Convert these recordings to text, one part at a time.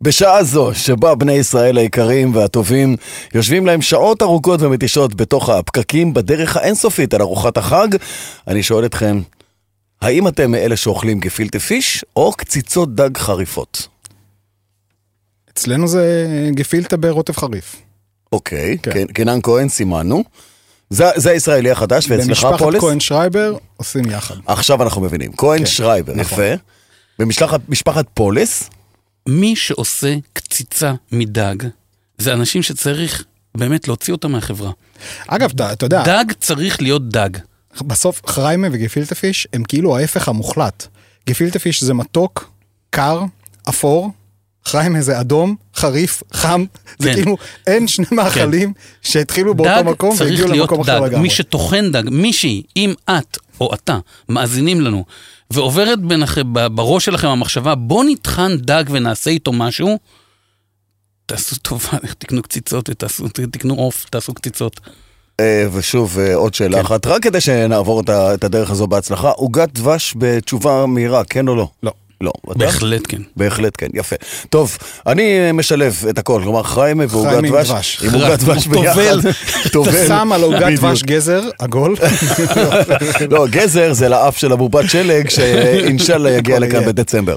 בשעה זו, שבה בני ישראל היקרים והטובים יושבים להם שעות ארוכות ומתישות בתוך הפקקים בדרך האינסופית על ארוחת החג, אני שואל אתכם, האם אתם מאלה שאוכלים גפילטה פיש או קציצות דג חריפות? אצלנו זה גפילטה ברוטב חריף. אוקיי, כן. כן. קנן כהן סימנו. זה, זה הישראלי החדש, ואצלך במשפחת פולס? כהן שרייבר עושים יחד. עכשיו אנחנו מבינים. כהן כן, שרייבר, נכון. יפה. במשפחת משפחת פולס? מי שעושה קציצה מדג, זה אנשים שצריך באמת להוציא אותם מהחברה. אגב, אתה, אתה יודע, דג צריך להיות דג. בסוף חריימה וגפילטה פיש הם כאילו ההפך המוחלט. גפילטה פיש זה מתוק, קר, אפור, חריימה זה אדום, חריף, חם. זה כן. כאילו, אין שני מאכלים שהתחילו באותו דג מקום צריך והגיעו להיות למקום אחר דג. לגמרי. מי שטוחן דג, מישהי, אם את או אתה מאזינים לנו, ועוברת בינכם, ב- בראש שלכם המחשבה, בוא נטחן דג ונעשה איתו משהו, תעשו טובה, תקנו קציצות ותעשו, תקנו עוף, תעשו קציצות. אה, ושוב, אה, עוד שאלה כן. אחת, רק כדי שנעבור את הדרך הזו בהצלחה, עוגת דבש בתשובה מהירה, כן או לא? לא. לא. אתה? בהחלט כן. בהחלט כן, יפה. טוב, אני אה, משלב את הכל, כלומר חיימה ועוגת דבש. עם עוגת דבש הוא טובל. אתה שם על עוגת. דבש גזר, עגול. לא, גזר זה לאף של הבובת שלג, שאינשאללה יגיע לכאן. בדצמבר.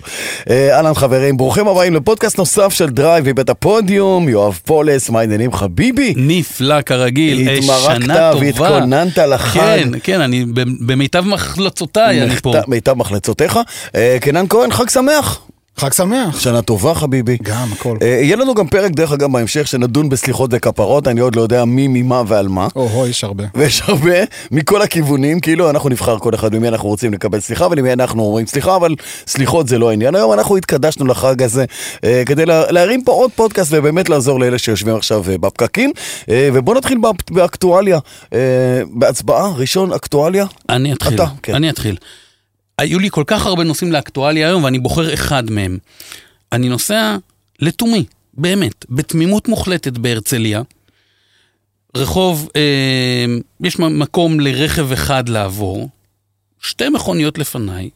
אה, אהלן חברים, ברוכים הבאים לפודקאסט נוסף של דרייב מבית הפודיום, יואב פולס, מה העניינים חביבי? נפלא כרגיל, אה, התמרקת, שנה טובה. והתכוננת לחג. כן, כן, אני במיטב מחלצותיי, אני פה. מיטב מחלצותיך. אה, קנן כהן, חג שמח. חג שמח. שנה טובה חביבי. גם, הכל. אה, יהיה לנו גם פרק, דרך אגב, בהמשך, שנדון בסליחות וכפרות, אני עוד לא יודע מי, ממה ועל מה. או-הו, יש הרבה. ויש הרבה מכל הכיוונים, כאילו אנחנו נבחר כל אחד ממי אנחנו רוצים לקבל סליחה ולמי אנחנו אומרים סליחה, אבל סליחות זה לא העניין. היום אנחנו התקדשנו לחג הזה אה, כדי לה, להרים פה עוד פודקאסט ובאמת לעזור לאלה שיושבים עכשיו אה, בפקקים. אה, ובואו נתחיל באק- באקטואליה, אה, בהצבעה, ראשון אקטואליה. אני אתחיל, אתה, כן. אני אתחיל. היו לי כל כך הרבה נושאים לאקטואליה היום, ואני בוחר אחד מהם. אני נוסע לתומי, באמת, בתמימות מוחלטת בהרצליה. רחוב, אה, יש מקום לרכב אחד לעבור, שתי מכוניות לפניי,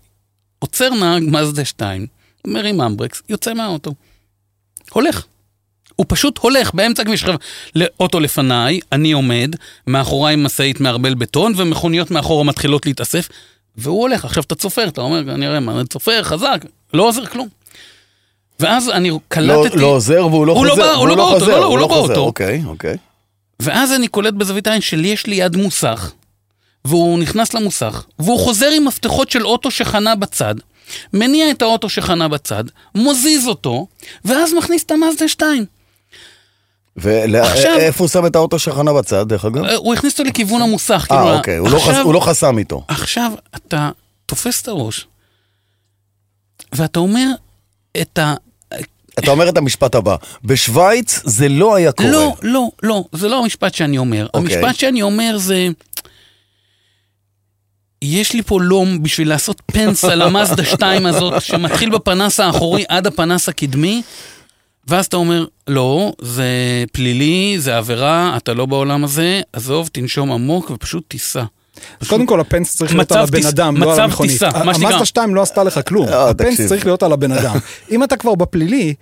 עוצר נהג מזדה 2, מרים אמברקס, יוצא מהאוטו. הולך. הוא פשוט הולך באמצע הכביש. עכשיו, לאוטו לפניי, אני עומד, מאחוריי משאית מערבל בטון, ומכוניות מאחורה מתחילות להתאסף, והוא הולך. עכשיו אתה צופר, אתה אומר, אני אראה מה, אני צופר, חזק, לא עוזר כלום. ואז אני לא, קלטתי, לא עוזר והוא לא הוא לא חוזר. בא, הוא לא באוטו, לא, לא, הוא לא חוזר. באוטו. אוקיי, אוקיי. ואז אני קולט בזווית העין שלי יש ליד מוסך, והוא נכנס למוסך, והוא חוזר עם מפתחות של אוטו שחנה בצד, מניע את האוטו שחנה בצד, מוזיז אותו, ואז מכניס את המאזדה 2. ואיפה הוא שם את האוטו שחנה בצד, דרך אגב? אה, הוא הכניס אותו לכיוון המוסך. כאילו, אה, אוקיי, הוא לא חס- הוא לא חסם איתו. עכשיו אתה תופס את הראש, ואתה אומר את ה... אתה אומר את המשפט הבא, בשוויץ זה לא היה קורה. לא, לא, לא, זה לא המשפט שאני אומר. אוקיי. המשפט שאני אומר זה... יש לי פה לום בשביל לעשות פנס על המאזדה 2 הזאת, שמתחיל בפנס האחורי עד הפנס הקדמי, ואז אתה אומר, לא, זה פלילי, זה עבירה, אתה לא בעולם הזה, עזוב, תנשום עמוק ופשוט תיסע. אז קודם כל הפנס צריך להיות מצב על הבן אדם, לא על מצב המכונית. טיסה, מה שנקרא. המאזדה 2 לא עשתה לך כלום. אה, הפנס תקשיב. צריך להיות על הבן אדם. אם אתה כבר בפלילי,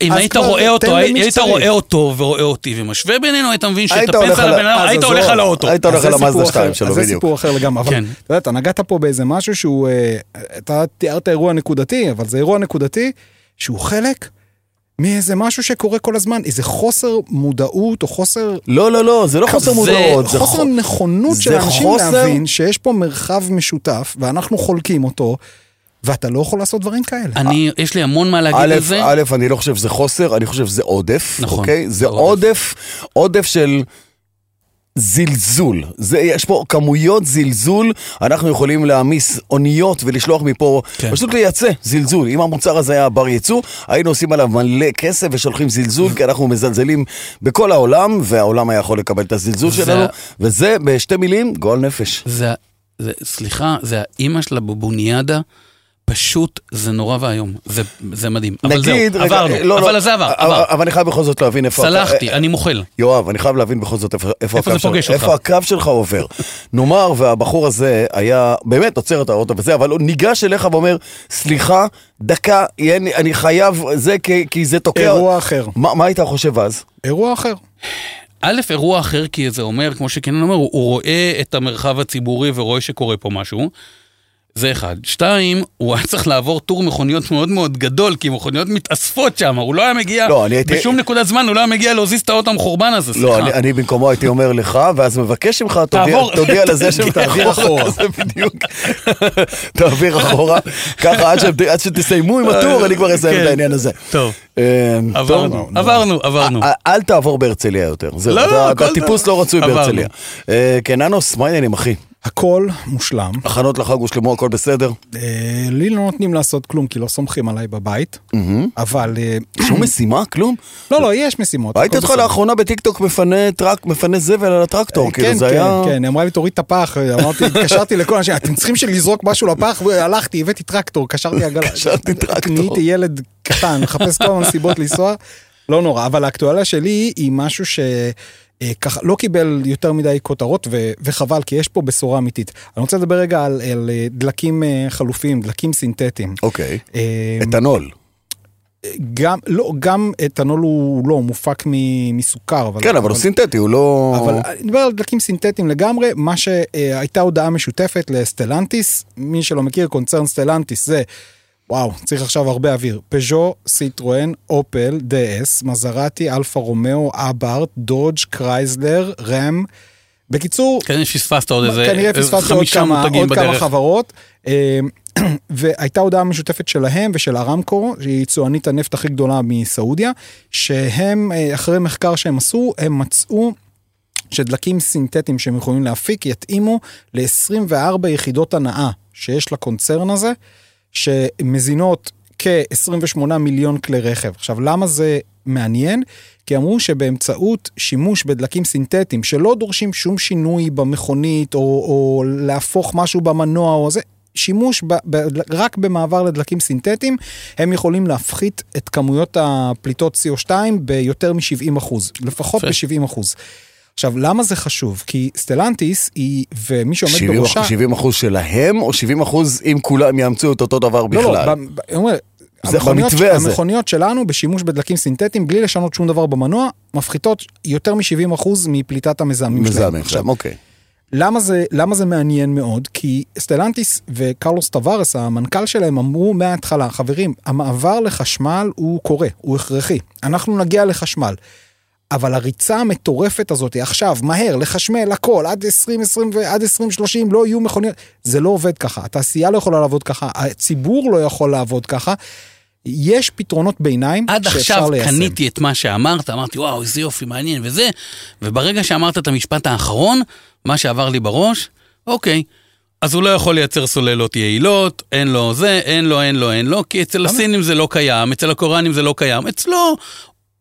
אם היית רואה אותו, היית. רואה אותו ורואה אותי ומשווה בינינו, היית מבין שאת הפנס על הבן אדם, היית. הולך על האוטו. היית הולך על המאזדה סיפור 2 אחר, שלו, אז זה בדיוק. סיפור אחר לגמרי, אבל כן. אתה יודע, אתה נגעת פה באיזה משהו שהוא, אה, אתה תיארת אירוע נקודתי, אבל זה אירוע נקודתי שהוא חלק מאיזה משהו שקורה כל הזמן, איזה חוסר מודעות או חוסר... לא, לא, לא, זה לא חוסר כזה- מודעות. זה חוסר חו- נכונות של זה האנשים חוסר- להבין שיש פה מרחב משותף ואנחנו חולקים אותו, ואתה לא יכול לעשות דברים כאלה. אני, יש לי המון מה להגיד א', על זה. א', אני לא חושב שזה חוסר, אני חושב שזה עודף, נכון, אוקיי? זה זה עודף, עודף של זלזול. זה, יש פה כמויות זלזול, אנחנו יכולים להעמיס אוניות ולשלוח מפה, כן. פשוט לייצא זלזול. אם המוצר הזה היה בר ייצוא, היינו עושים עליו מלא כסף ושולחים זלזול, כי אנחנו מזלזלים בכל העולם, והעולם היה יכול לקבל את הזלזול זה- שלנו, וזה בשתי מילים, גועל נפש. זה, זה, סליחה, זה האימא של הבובוניאדה פשוט זה נורא ואיום, זה, זה מדהים. אבל נגיד, זהו, רגע, עברנו, לא, אבל לא, זה עבר, אבל- עבר. אבל אני חייב בכל זאת להבין איפה... סלחתי, אני מוחל. יואב, אני חייב להבין בכל זאת איפה, איפה, איפה הקו זה פוגש שלך, אותך? איפה הקו שלך עובר. נאמר והבחור הזה היה באמת עוצר את האוטו וזה, אבל הוא ניגש אליך ואומר, סליחה, דקה, יהיה- אני חייב זה כי, כי זה תוקע. אירוע אחר. מה, מה היית חושב אז? אירוע אחר. א', אירוע אחר, כי זה אומר, כמו שקנן אומר, הוא, הוא רואה את המרחב הציבורי ורואה שקורה פה משהו. זה אחד. שתיים, הוא היה צריך לעבור טור מכוניות מאוד מאוד גדול, כי מכוניות מתאספות שם, הוא לא היה מגיע, לא, אני הייתי- בשום נקודת זמן הוא לא היה מגיע להזיז את האוטו המחורבן הזה, סליחה. לא, אני, אני במקומו הייתי אומר לך, ואז מבקש ממך, תודיע, תעבור. תודיע לזה תעביר אחורה. זה בדיוק. תעביר אחורה. ככה עד, ש, עד שתסיימו עם הטור, אני כבר אסיים כן. את העניין הזה. טוב, אה, עברנו, טוב. עברנו, עברנו. אל- תעבור בהרצליה יותר, זהו, לא, לא, אתה- הכל טיפוס טוב. לא רצוי. בהרצליה. אה, כן, אנוס, מה העניינים אחי? הכל מושלם. הכנות לחג הושלמו, הכל בסדר? אה, לי לא נותנים לעשות כלום כי לא סומכים עליי בבית, אבל... אה, שום משימה? כלום? לא, לא, יש משימות. ראיתי אותך. לאחרונה בטיקטוק מפנה טרק, מפנה זבל על הטרקטור, כאילו כן, זה כן, היה... כן, היא אמרה לי תוריד את הפח, אמרתי, התקשרתי לכל האנשים, אתם צריכים לזרוק משהו לפח, והלכתי, הבאתי טרקטור, קשרתי עגלה. קשרתי טרקטור. נהייתי ילד קטן, מחפש כל מיני סיבות לנסוע, לא נורא, אבל האקטואליה שלי היא משהו ש... אה, ככה לא קיבל יותר מדי כותרות ו- וחבל כי יש פה בשורה אמיתית. אני רוצה לדבר רגע על, על אה, דלקים אה, חלופיים, דלקים סינתטיים. אוקיי. אה, אתנול. גם, לא, גם אתנול הוא לא, הוא מופק מ- מסוכר. אבל, כן, אבל הוא סינתטי, הוא לא... אבל אני מדבר על דלקים סינתטיים לגמרי, מה שהייתה הודעה משותפת לסטלנטיס, מי שלא מכיר קונצרן סטלנטיס זה, וואו, צריך עכשיו הרבה אוויר, פז'ו, סיטרואן, אופל, DS, מזרטי, אלפה רומאו, אבארט', דודג', קרייזלר, רם. בקיצור, כנראה שפספסת עוד איזה כנראה איזה פספסתי עוד כמה, עוד כמה. חברות. אה, והייתה הודעה משותפת שלהם ושל ארמקו, שהיא יצואנית הנפט הכי גדולה מסעודיה, שהם, אה, אחרי מחקר שהם עשו, הם מצאו שדלקים סינתטיים שהם יכולים להפיק יתאימו ל-24 יחידות הנאה שיש לקונצרן הזה, שמזינות כ-28 מיליון כלי רכב. עכשיו, למה זה מעניין? כי אמרו שבאמצעות שימוש בדלקים סינתטיים שלא דורשים שום שינוי במכונית או, או להפוך משהו במנוע או זה, שימוש ב, ב, רק במעבר לדלקים סינתטיים, הם יכולים להפחית את כמויות הפליטות CO2 ביותר מ-70 אחוז, לפחות יפה. ב-70 אחוז. עכשיו, למה זה חשוב? כי סטלנטיס היא, ומי שעומד 70 בראשה... 70 אחוז שלהם, או 70 אחוז אם כולם יאמצו את אותו דבר לא, בכלל? לא, ב- ב- אני אומר, זה המכוניות- במתווה הזה. המכוניות שלנו בשימוש בדלקים סינתטיים, בלי לשנות שום דבר במנוע, מפחיתות יותר מ-70% מפליטת המזהמים שלהם. מזהמים שלהם, אוקיי. למה זה, למה זה מעניין מאוד? כי סטלנטיס וקרלוס טווארס, המנכ"ל שלהם, אמרו מההתחלה, חברים, המעבר לחשמל הוא קורה, הוא הכרחי. אנחנו נגיע לחשמל. אבל הריצה המטורפת הזאת, עכשיו, מהר, לחשמל, הכל, עד 2020 ועד 2030 לא יהיו מכוניות, זה לא עובד ככה. התעשייה לא יכולה לעבוד ככה, הציבור לא יכול לעבוד ככה. יש פתרונות ביניים עד שאפשר עכשיו ליישם. קניתי את מה שאמרת, אמרתי, וואו, איזה יופי, מעניין וזה, וברגע שאמרת את המשפט האחרון, מה שעבר לי בראש, אוקיי, אז הוא לא יכול לייצר סוללות יעילות, אין לו זה, אין לו, אין לו, אין לו, כי אצל הסינים זה לא קיים, אצל הקוריאנים זה לא קיים, אצלו...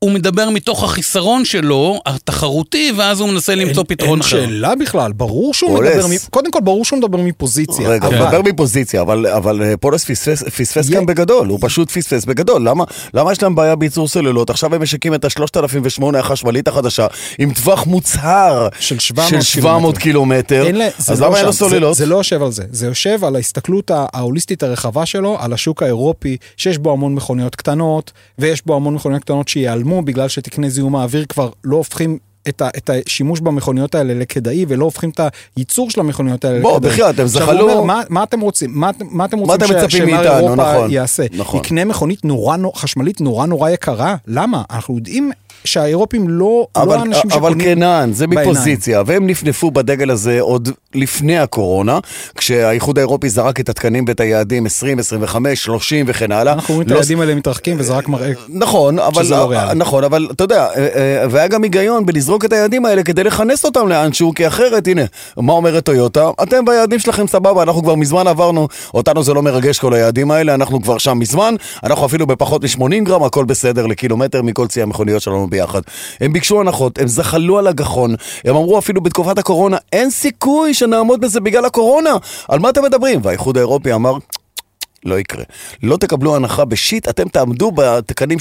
הוא מדבר מתוך החיסרון שלו, התחרותי, ואז הוא מנסה למצוא פתרון אחר. אין שאלה בכלל, ברור שהוא. מדבר, מ- קודם כל ברור שהוא מדבר מפוזיציה. רגע, הוא אבל- מדבר מפוזיציה, אבל, אבל אה, פולס פספס, כאן בגדול, הוא פשוט פספס בגדול. למה, למה יש להם בעיה בייצור סוללות? עכשיו הם משיקים את ה-3008 החשמלית החדשה, עם טווח מוצהר של 700 של 700 קילומטר. אז לא למה אין לו סוללות? זה, לא יושב על זה, זה יושב על ההסתכלות ההוליסטית הרחבה שלו, על השוק האירופי, שיש בו המון מכוניות קטנות, ויש בו המון מכוניות קטנות שייעלמו בגלל שתקני זיהום האוויר כבר לא הופכים... את, ה, את השימוש במכוניות האלה לכדאי ולא הופכים את הייצור של המכוניות האלה בוא, לכדאי. בחייאת, הם זחלו- אומר, מה, מה אתם רוצים? מה, מה אתם רוצים אתם מצפים שמר אירופה נכון, יעשה? נכון. יקנה מכונית נורא, נו- חשמלית נורא נורא יקרה? למה? אנחנו יודעים שהאירופים לא, אבל, לא האנשים אבל שקונים קנן, זה בעיניים. מפוזיציה, והם נפנפו בדגל הזה עוד לפני הקורונה, כשהאיחוד האירופי זרק את התקנים ואת היעדים 20, 25, 30 וכן הלאה. אנחנו רואים את לא היעדים האלה מתרחקים וזה רק מראה נכון, אבל, שזה לא ריאלי. נכון, אבל אתה יודע, אה, אה, והיה גם היגיון בלזרוק את היעדים האלה כדי לכנס אותם לאנשהו, כי אחרת, הנה, מה אומרת טויוטה? אתם ביעדים שלכם סבבה, אנחנו כבר מזמן עברנו, אותנו זה לא מרגש כל היעדים האלה, אנחנו כבר שם מזמן, אנחנו אפילו בפחות מ-80 גרם, הכל בסדר לקילומטר מכל צי המכוניות שלנו ביחד. הם ביקשו הנחות, הם זחלו על הגחון, הם אמרו אפילו בתקופת הקורונה, אין סיכוי שנעמוד בזה בגלל הקורונה, על מה אתם מדברים? והאיחוד האירופי אמר... לא יקרה. לא תקבלו הנחה בשיט, אתם תעמדו בתקנים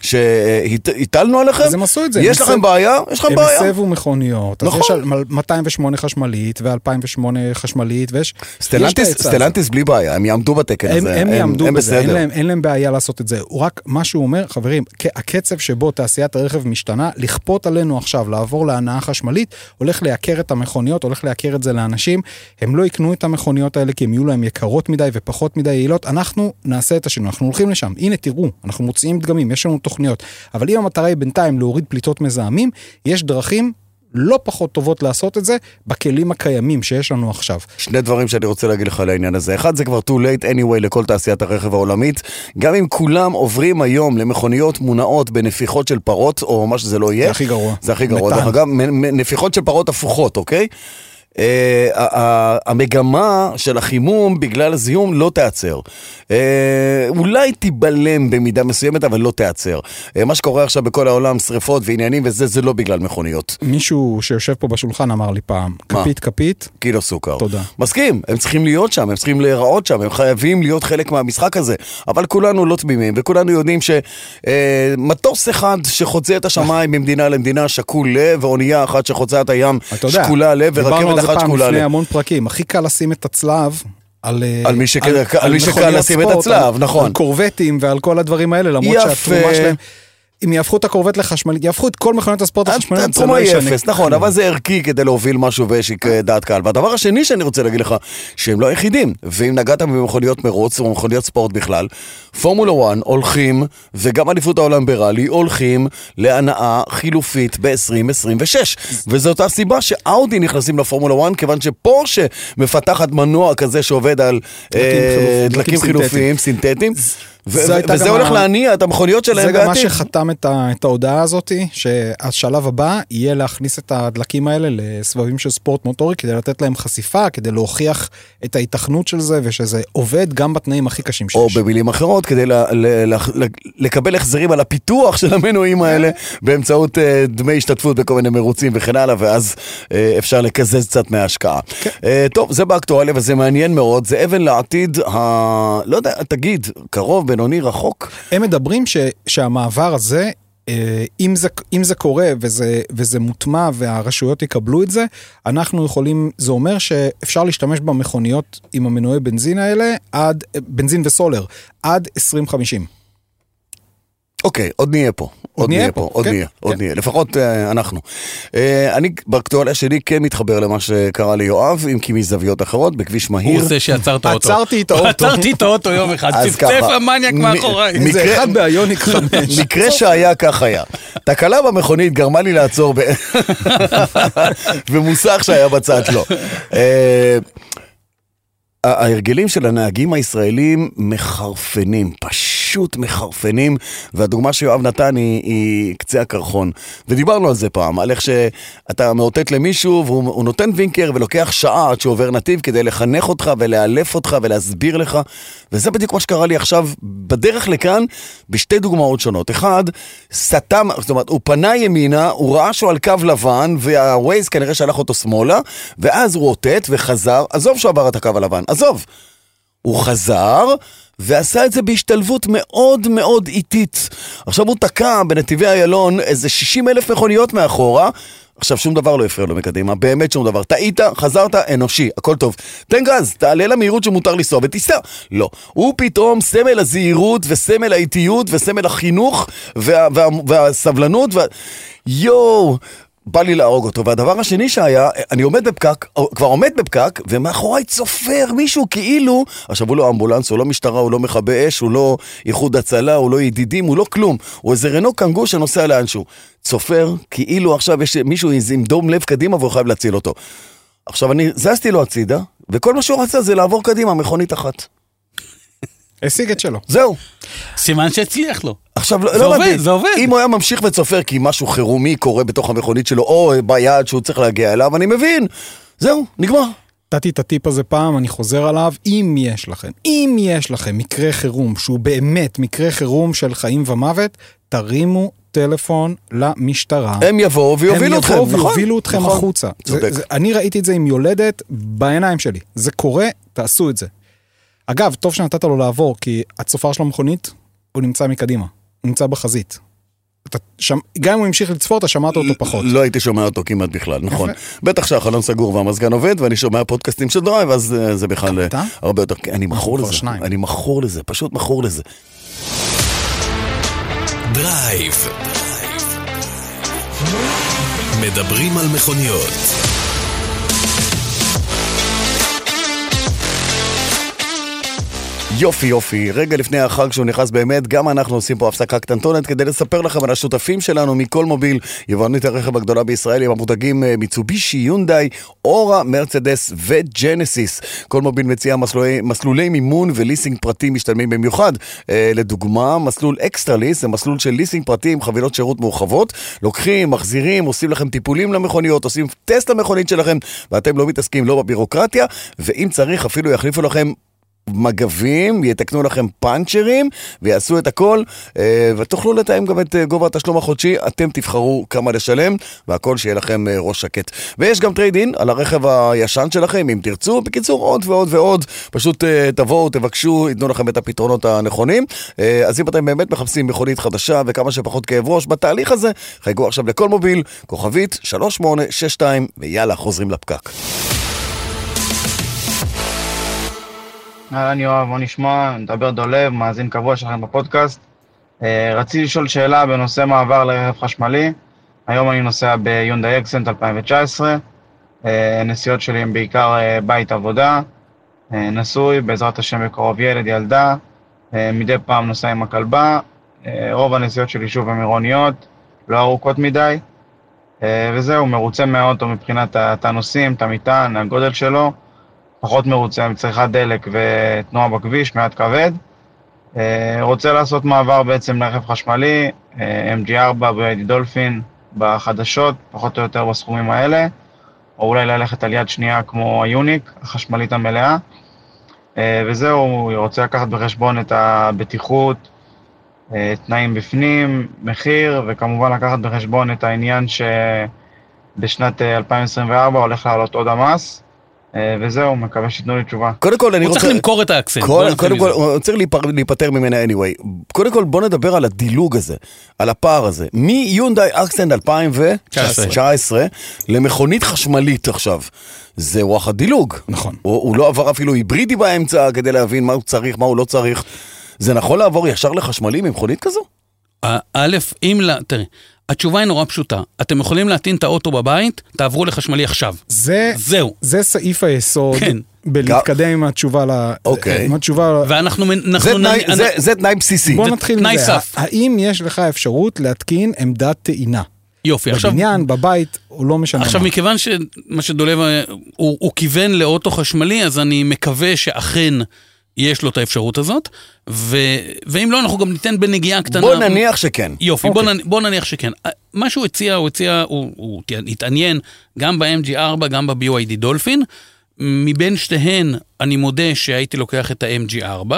שהטלנו עליכם. אז הם עשו את זה. יש הם לכם הסב- בעיה? יש לכם הם בעיה. הסבו מכוניות, אז נכון. יש על 208 חשמלית ו-2008 חשמלית ויש... יש סטלנטיס. סטלנטיס בלי בעיה, הם יעמדו בתקן הם, הזה. הם יעמדו הם בזה, אין. להם, אין להם בעיה לעשות את זה. הוא רק, מה שהוא אומר, חברים, הקצב שבו תעשיית הרכב משתנה, לכפות עלינו עכשיו לעבור להנעה חשמלית, הולך לייקר את המכוניות, הולך לייקר את זה לאנשים. הם לא יקנו את המכוניות האלה כי הן יהיו להם יקרות מדי ופחות מדי יעילות. אנחנו נעשה את השינוי, אנחנו הולכים לשם. הנה, תראו, אנחנו מוציאים דגמים, יש לנו תוכניות. אבל אם המטרה היא בינתיים להוריד פליטות מזהמים, יש דרכים לא פחות טובות לעשות את זה בכלים הקיימים שיש לנו עכשיו. שני דברים שאני רוצה להגיד לך על העניין הזה. אחד, זה כבר too late anyway לכל תעשיית הרכב העולמית. גם אם כולם עוברים היום למכוניות מונעות בנפיחות של פרות, או מה שזה לא יהיה. זה הכי גרוע. זה הכי גרוע. דרך אגב, נפיחות של פרות הפוכות, אוקיי? אה, ה- המגמה של החימום בגלל הזיהום לא תיעצר. אה, אולי תיבלם במידה מסוימת, אבל לא תיעצר. אה, מה שקורה עכשיו בכל העולם, שריפות ועניינים וזה, זה לא בגלל מכוניות. מישהו שיושב פה בשולחן אמר לי פעם, מה? כפית כפית, קילו סוכר. תודה. מסכים, הם צריכים להיות שם, הם צריכים להיראות שם, הם חייבים להיות חלק מהמשחק הזה. אבל כולנו לא תמימים, וכולנו יודעים שמטוס אחד שחוצה את השמיים ממדינה למדינה שקול לב, ואונייה אחת שחוצה את הים שקולה לב, ורכבת זה פעם שקולה לפני. המון פרקים, הכי קל לשים את הצלב. על, אה, על מי שק- על מי שקל לשים את הצלב, על- נכון. על קורבטים ועל כל הדברים האלה, למרות יפה. שהתרומה שלהם, אם יהפכו את הקורבט לחשמלית, יהפכו את כל מכוניות הספורט לחשמליות, זה התרומה לא ישנה. אפס, נכון, אבל זה ערכי כדי להוביל משהו ויש דעת קהל. והדבר השני שאני רוצה להגיד לך, שהם לא היחידים, ואם נגעת במכוניות מרוץ או מכוניות ספורט בכלל, פורמולה 1 הולכים, וגם אליפות העולם בראלי, הולכים להנאה חילופית ב-2026. וזו אותה סיבה שאאודי נכנסים לפורמולה 1, כיוון שפורשה מפתחת מנוע כזה שעובד על אה, דלקים דלקים חילופיים סינתטיים. וזה הולך להניע את המכוניות שלהם זה גם מה בעתיד. שחתם את, ה, את ההודעה הזאת, שהשלב הבא יהיה להכניס את הדלקים האלה לסבבים של ספורט מוטורי, כדי לתת להם חשיפה, כדי להוכיח את ההיתכנות של זה, ושזה עובד גם בתנאים הכי קשים או שיש. במילים אחרות, כדי ל- ל- ל- ל- לקבל החזרים על הפיתוח של המנועים האלה באמצעות אה, דמי השתתפות בכל מיני מרוצים וכן הלאה, ואז אה, אפשר לקזז קצת מההשקעה. אה, טוב, זה באקטואליה וזה מעניין מאוד, זה אבן לעתיד, ה... לא יודע, תגיד, קרוב, בינוני, רחוק? הם מדברים ש, שהמעבר הזה, אה, אם זה, אם זה קורה וזה, וזה מוטמע והרשויות יקבלו את זה, אנחנו יכולים, זה אומר שאפשר להשתמש במכוניות עם המנועי בנזין האלה עד, בנזין וסולר, עד 2050. אוקיי, עוד נהיה פה. עוד נהיה פה, עוד כן, נהיה, עוד כן. נהיה, לפחות אה, אנחנו. אה, אני באקטואליה שלי כן מתחבר למה שקרה ליואב, אם כי מזוויות אחרות, בכביש הוא מהיר. זה שעצר את האוטו. עצרתי את האוטו. עצרתי את האוטו יום אחד, אז צפצף המניאק מאחוריי. זה אחד באיוניק 5. מקרה שהיה כך היה. תקלה במכונית גרמה לי לעצור, ב... ומוסך שהיה בצד שלו. אה, ההרגלים של הנהגים הישראלים מחרפנים, פשוט מחרפנים, והדוגמה שיואב נתן היא, היא קצה הקרחון. ודיברנו על זה פעם, על איך שאתה מאותת למישהו והוא הוא נותן וינקר ולוקח שעה עד שהוא עובר נתיב כדי לחנך אותך ולאלף אותך ולהסביר לך, וזה בדיוק מה שקרה לי עכשיו בדרך לכאן בשתי דוגמאות שונות. אחד, סתם, זאת אומרת, הוא פנה ימינה, הוא ראה שהוא על קו לבן, והווייז כנראה שלח אותו שמאלה, ואז הוא רוטט וחזר, עזוב שהוא עבר את הקו הלבן, עזוב. הוא חזר ועשה את זה בהשתלבות מאוד מאוד איטית. עכשיו הוא תקע בנתיבי איילון איזה 60 אלף מכוניות מאחורה. עכשיו שום דבר לא הפריע לו מקדימה, באמת שום דבר. טעית, חזרת, אנושי, הכל טוב. תן גז, תעלה למהירות שמותר לנסוע ותיסע. לא. הוא פתאום סמל הזהירות וסמל האיטיות וסמל החינוך וה, וה, והסבלנות. וה... יואו. בא לי להרוג אותו. והדבר השני שהיה, אני עומד בפקק, כבר עומד בפקק, ומאחוריי צופר מישהו כאילו, עכשיו הוא לא אמבולנס, הוא לא משטרה, הוא לא מכבי אש, הוא לא איחוד הצלה, הוא לא ידידים, הוא לא כלום. הוא איזה רנו קנגו שנוסע לאנשהו. צופר, כאילו עכשיו יש מישהו עם דום לב קדימה והוא חייב להציל אותו. עכשיו אני זזתי לו הצידה, וכל מה שהוא רצה זה לעבור קדימה, מכונית אחת. השיג את שלו. זהו. סימן שהצליח לו. עכשיו, לא זה לא עובד, זה עובד. אם הוא היה ממשיך וצופר כי משהו חירומי קורה בתוך המכונית שלו, או ביעד שהוא צריך להגיע אליו, אני מבין. זהו, נגמר. נתתי את הטיפ הזה פעם, אני חוזר עליו, אם יש לכם, אם יש לכם מקרה חירום, שהוא באמת מקרה חירום של חיים ומוות, תרימו טלפון למשטרה. הם יבואו ויובילו אתכם, הם נכון? יבואו ויובילו אתכם נכון. החוצה. זה, צודק. זה, אני ראיתי את זה עם יולדת בעיניים שלי. זה קורה, תעשו את זה. אגב, טוב שנתת לו לעבור, כי הצופר של המכונית, הוא נמצא מקדימה, הוא נמצא בחזית. אתה שם, גם אם הוא המשיך לצפור, אתה שמעת אותו פחות. לא הייתי שומע אותו כמעט בכלל, נכון. בטח שהחלון סגור והמזגן עובד, ואני שומע פודקאסטים של דרייב, אז אה, זה בכלל אה? הרבה יותר... אני מכור לזה, שניים. אני מכור לזה, פשוט מכור לזה. דרייב. מדברים על מכוניות. יופי יופי, רגע לפני החג שהוא נכנס באמת, גם אנחנו עושים פה הפסקה קטנטונת כדי לספר לכם על השותפים שלנו מכל מוביל, יבואנית הרכב הגדולה בישראל עם המותגים אה, מיצובישי, יונדאי, אורה, מרצדס וג'נסיס. כל מוביל מציע מסלולי, מסלולי מימון וליסינג פרטי משתלמים במיוחד. אה, לדוגמה, מסלול אקסטרה ליס זה מסלול של ליסינג פרטי עם חבילות שירות מורחבות. לוקחים, מחזירים, עושים לכם טיפולים למכוניות, עושים טסט למכונית שלכם, ואתם לא מתעסקים לא בבירוקרטיה, ואם צריך אפילו יחליפו לכם מגבים, יתקנו לכם פאנצ'רים ויעשו את הכל אה, ותוכלו לתאם גם את אה, גובה התשלום החודשי, אתם תבחרו כמה לשלם והכל שיהיה לכם אה, ראש שקט. ויש גם trade-in על הרכב הישן שלכם אם תרצו, בקיצור עוד ועוד ועוד, פשוט תבואו, תבקשו, ייתנו לכם את הפתרונות הנכונים. אז אם אתם באמת מחפשים מכונית חדשה וכמה שפחות כאב ראש בתהליך הזה, חייגו עכשיו לכל מוביל, כוכבית 3862 ויאללה חוזרים לפקק. אהלן יואב, מה נשמע? מדבר דולב, מאזין קבוע שלכם בפודקאסט. אה, רציתי לשאול שאלה בנושא מעבר לרכב חשמלי. היום אני נוסע ביונדאי אקסנט 2019. אה, הנסיעות שלי הן בעיקר אה, בית עבודה. אה, נשוי, בעזרת השם בקרוב ילד, ילדה. מדי פעם נוסע עם הכלבה. רוב הנסיעות שלי שוב הן עירוניות, לא ארוכות מדי. וזהו, מרוצה מהאוטו מבחינת ה- את הנוסעים, את המטען, הגודל שלו. פחות מרוצה מצריכת דלק ותנועה בכביש, מעט כבד. אה, רוצה לעשות מעבר בעצם לרכב חשמלי, אה, MG4 ב-ID דולפין בחדשות, פחות או יותר בסכומים האלה, או אולי ללכת על יד שנייה כמו היוניק, החשמלית המלאה. אה, וזהו, רוצה לקחת בחשבון את הבטיחות, תנאים בפנים, מחיר, וכמובן לקחת בחשבון את העניין שבשנת אה, 2024 הולך לעלות עוד המס. אה, וזהו, מקווה שייתנו לי תשובה. קודם כל אני הוא רוצה... צריך למכור את נתחיל קודם. כל, הוא צריך להיפטר ממנה anyway. קודם כל, בוא נדבר על הדילוג הזה, על הפער הזה. מיונדאי אקסנד 2019 למכונית חשמלית עכשיו. זה וואחד דילוג. נכון. הוא, הוא לא עבר אפילו היברידי באמצע כדי להבין מה הוא צריך, מה הוא לא צריך. זה נכון לעבור ישר לחשמלי ממכונית כזו? א', אם, לה- תראה, התשובה היא נורא פשוטה. אתם יכולים להטעין את האוטו בבית, תעברו לחשמלי עכשיו. זה, זהו. זה סעיף היסוד כן. בלהתקדם עם התשובה ל... אוקיי. עם התשובה... ואנחנו... זה, תנאי, נ- זה, זה תנאי בסיסי. בוא נתחיל תנאי מזה. סף. האם יש לך אפשרות להתקין עמדת טעינה? יופי, עכשיו... בבניין, בבית, או לא משנה עכשיו, מה. מכיוון שמה שדולב, אה, הוא, הוא כיוון לאוטו חשמלי, אז אני מקווה שאכן יש לו את האפשרות הזאת, ו, ואם לא, אנחנו גם ניתן בנגיעה קטנה. בוא נניח שכן. יופי, בוא, אוקיי. נ, בוא נניח שכן. אה, מה שהוא הציע, הוא הציע, הוא, הוא התעניין גם ב-MG4, גם ב-BYD דולפין. מבין שתיהן, אני מודה שהייתי לוקח את ה-MG4.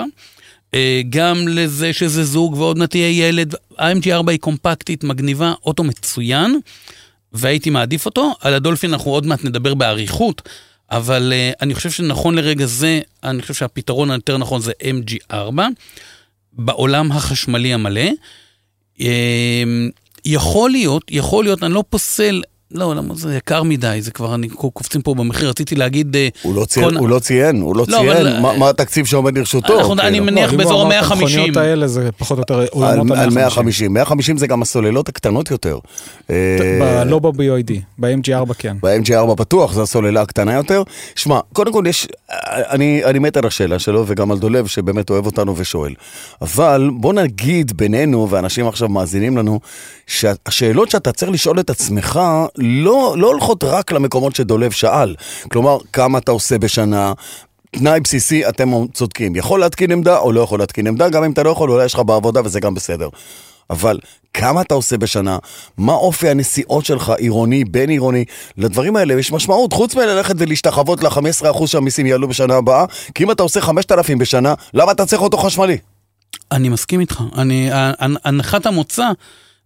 אה, גם לזה שזה זוג ועוד מעט יהיה ילד. ה-MG4 היא קומפקטית, מגניבה, אוטו מצוין, והייתי מעדיף אותו. על הדולפין אנחנו עוד מעט נדבר באריכות, אבל uh, אני חושב שנכון לרגע זה, אני חושב שהפתרון היותר נכון זה MG4, בעולם החשמלי המלא. אה, יכול להיות, יכול להיות, אני לא פוסל, לא, למה זה יקר מדי, זה כבר, אני קופצים פה במחיר, רציתי להגיד... אה, הוא לא ציין, כל- הוא לא ציין, הוא לא לא, ציין אבל- מה, מה התקציב שעומד לרשותו. אנחנו- אני כאילו. מניח לא, אם הוא באזור אמר את ה- 150. המכוניות האלה זה פחות או יותר על, על ה-150. 150, 150 זה גם הסוללות הקטנות יותר. אה, לא ב-BOID, ב-MG4 כן. ב-MG4 בטוח, זו הסוללה הקטנה יותר. שמע, קודם כל יש, אני, אני מת על השאלה שלו וגם על דולב שבאמת אוהב אותנו ושואל. אבל בוא נגיד בינינו, ואנשים עכשיו מאזינים לנו, שהשאלות שאתה צריך לשאול את עצמך לא, לא הולכות רק למקומות שדולב שאל. כלומר, כמה אתה עושה בשנה, תנאי בסיסי, אתם צודקים. יכול להתקין עמדה או לא יכול להתקין עמדה, גם אם אתה לא יכול, אולי יש לך בעבודה וזה גם בסדר. אבל כמה אתה עושה בשנה, מה אופי הנסיעות שלך, עירוני, בין עירוני, לדברים האלה יש משמעות, חוץ מללכת ולהשתחוות ל-15% שהמיסים יעלו בשנה הבאה, כי אם אתה עושה 5,000 בשנה, למה אתה צריך אותו חשמלי? אני מסכים איתך. אני, הנ- הנחת המוצא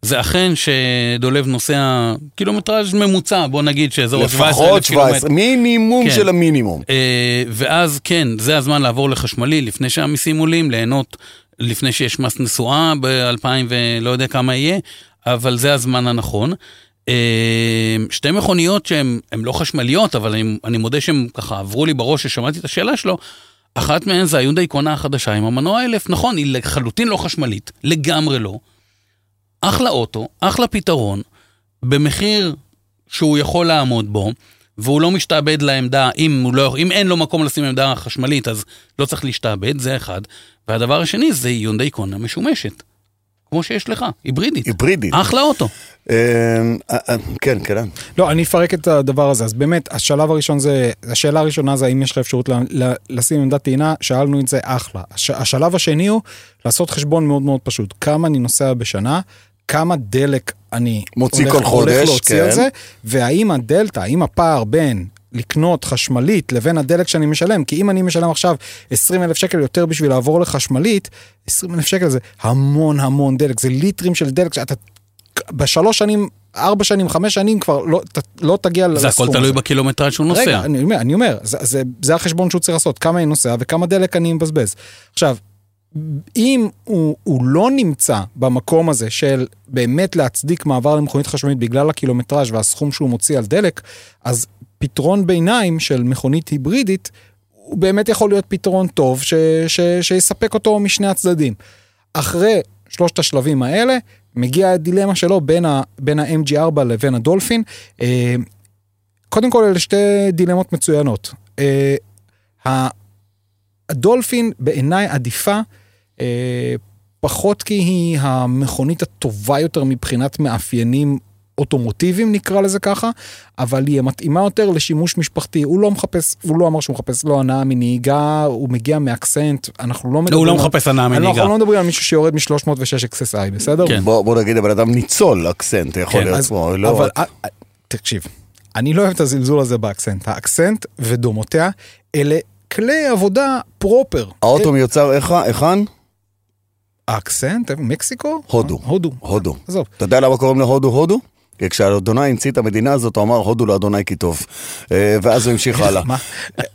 זה אכן שדולב נוסע קילומטראז' ממוצע, בוא נגיד שאזור ה-17,000 לפחות קילומטר. 17, מינימום כן. של המינימום. אה, ואז כן, זה הזמן לעבור לחשמלי לפני שהמיסים עולים, ליהנות לפני שיש מס נסועה ב-2000 ולא יודע כמה יהיה, אבל זה הזמן הנכון. אה, שתי מכוניות שהן הן לא חשמליות, אבל אני, אני מודה שהן ככה עברו לי בראש ששמעתי את השאלה שלו. אחת מהן זה היונדאי קונה החדשה עם המנוע 1000, נכון, היא לחלוטין לא חשמלית, לגמרי לא. אחלה אוטו, אחלה פתרון, במחיר שהוא יכול לעמוד בו, והוא לא משתעבד לעמדה, אם, לא, אם אין לו מקום לשים עמדה חשמלית, אז לא צריך להשתעבד, זה אחד. והדבר השני זה יונדאי קונה משומשת. כמו שיש לך, היברידית. היברידית. אחלה אוטו. אה, אה, אה, כן, כן. לא, אני אפרק את הדבר הזה. אז באמת, השלב הראשון זה, השאלה הראשונה זה האם יש לך אפשרות לשים עמדת טעינה, שאלנו את זה, אחלה. הש, השלב השני הוא לעשות חשבון מאוד מאוד פשוט. כמה אני נוסע בשנה, כמה דלק אני מוציא הולך, כל חודש, הולך להוציא כן. על זה, והאם הדלתא, האם הפער בין לקנות חשמלית לבין הדלק שאני משלם, כי אם אני משלם עכשיו 20 אלף שקל יותר בשביל לעבור לחשמלית, 20 אלף שקל זה המון המון דלק, זה ליטרים של דלק שאתה בשלוש שנים, ארבע שנים, חמש שנים כבר לא, ת, לא תגיע לסכום זה הכל תלוי בקילומטראז' שהוא נוסע. רגע, אני אומר, אני אומר זה, זה, זה החשבון שהוא צריך לעשות, כמה אני נוסע וכמה דלק אני מבזבז. עכשיו, אם הוא, הוא לא נמצא במקום הזה של באמת להצדיק מעבר למכונית חשמלית בגלל הקילומטראז' והסכום שהוא מוציא על דלק, אז פתרון ביניים של מכונית היברידית, הוא באמת יכול להיות פתרון טוב ש, ש, שיספק אותו משני הצדדים. אחרי שלושת השלבים האלה, מגיעה הדילמה שלו בין, ה, בין ה-MG4 לבין הדולפין. אה, קודם כל, אלה שתי דילמות מצוינות. הדולפין בעיניי עדיפה, אה, פחות כי היא המכונית הטובה יותר מבחינת מאפיינים אוטומוטיביים נקרא לזה ככה, אבל היא מתאימה יותר לשימוש משפחתי. הוא לא מחפש, הוא לא אמר שהוא מחפש לא הנאה מנהיגה, הוא מגיע מאקסנט, אנחנו לא מדברים... הוא לא מחפש הנאה אנחנו מנהיגה. לא מדברים על מישהו שיורד מ-306 XSI, בסדר? כן. בוא בוא נגיד הבן אדם ניצול אקסנט, יכול כן, להיות אז, עצמו, לא אבל רק- תקשיב, אני לא אוהב את הזלזול הזה באקסנט. האקסנט ודומותיה אלה כלי עבודה proper. האוטו מיוצר איך- היכן? האקסנט? מקסיקו? הודו. הודו. הודו. עזוב. אתה יודע למה קוראים להודו הודו? כי כשאדוני המציא את המדינה הזאת, הוא אמר הודו לאדוני כי טוב. אה, ואז הוא המשיך הלאה. מה?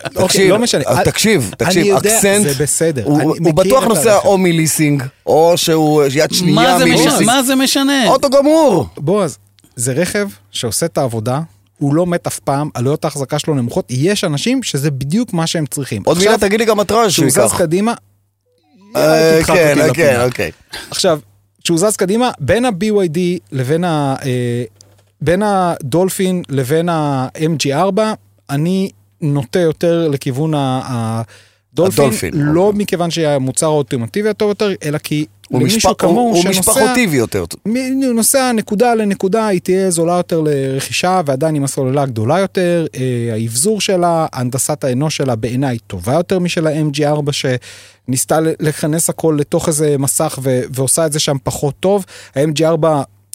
אוקיי, תקשיב, לא משנה. תקשיב, אני תקשיב, יודע, אקסנט, זה בסדר. הוא בטוח נוסע. או מליסינג, או שהוא יד מה שנייה זה משנה? מליסינג. מה זה משנה? אוטו גמור. בועז, זה רכב שעושה את העבודה. הוא לא מת אף פעם, עלויות ההחזקה שלו נמוכות, יש אנשים שזה בדיוק מה שהם צריכים. עוד מילה תגיד לי גם מטראז' שהוא כשהוא זז ייקח. קדימה, אה, כן, אותי כן. אוקיי. עכשיו, כשהוא זז קדימה, בין ה-BYD לבין ה... אה, בין הדולפין לבין ה-MG4, אני נוטה יותר לכיוון ה- הדולפין, הדולפין, לא אוקיי. מכיוון שהמוצר האולטימטיבי הטוב יותר, אלא כי הוא למישהו הוא- כמוהו הוא שנוסע... משפחותי יותר. מ- נוסע נקודה לנקודה, היא תהיה זולה יותר לרכישה ועדיין עם הסוללה גדולה יותר, אה, האבזור שלה, הנדסת האנוש שלה בעיניי טובה יותר משל ה-MG4 שניסתה לכנס הכל לתוך איזה מסך ו- ועושה את זה שם פחות טוב. ה-MG4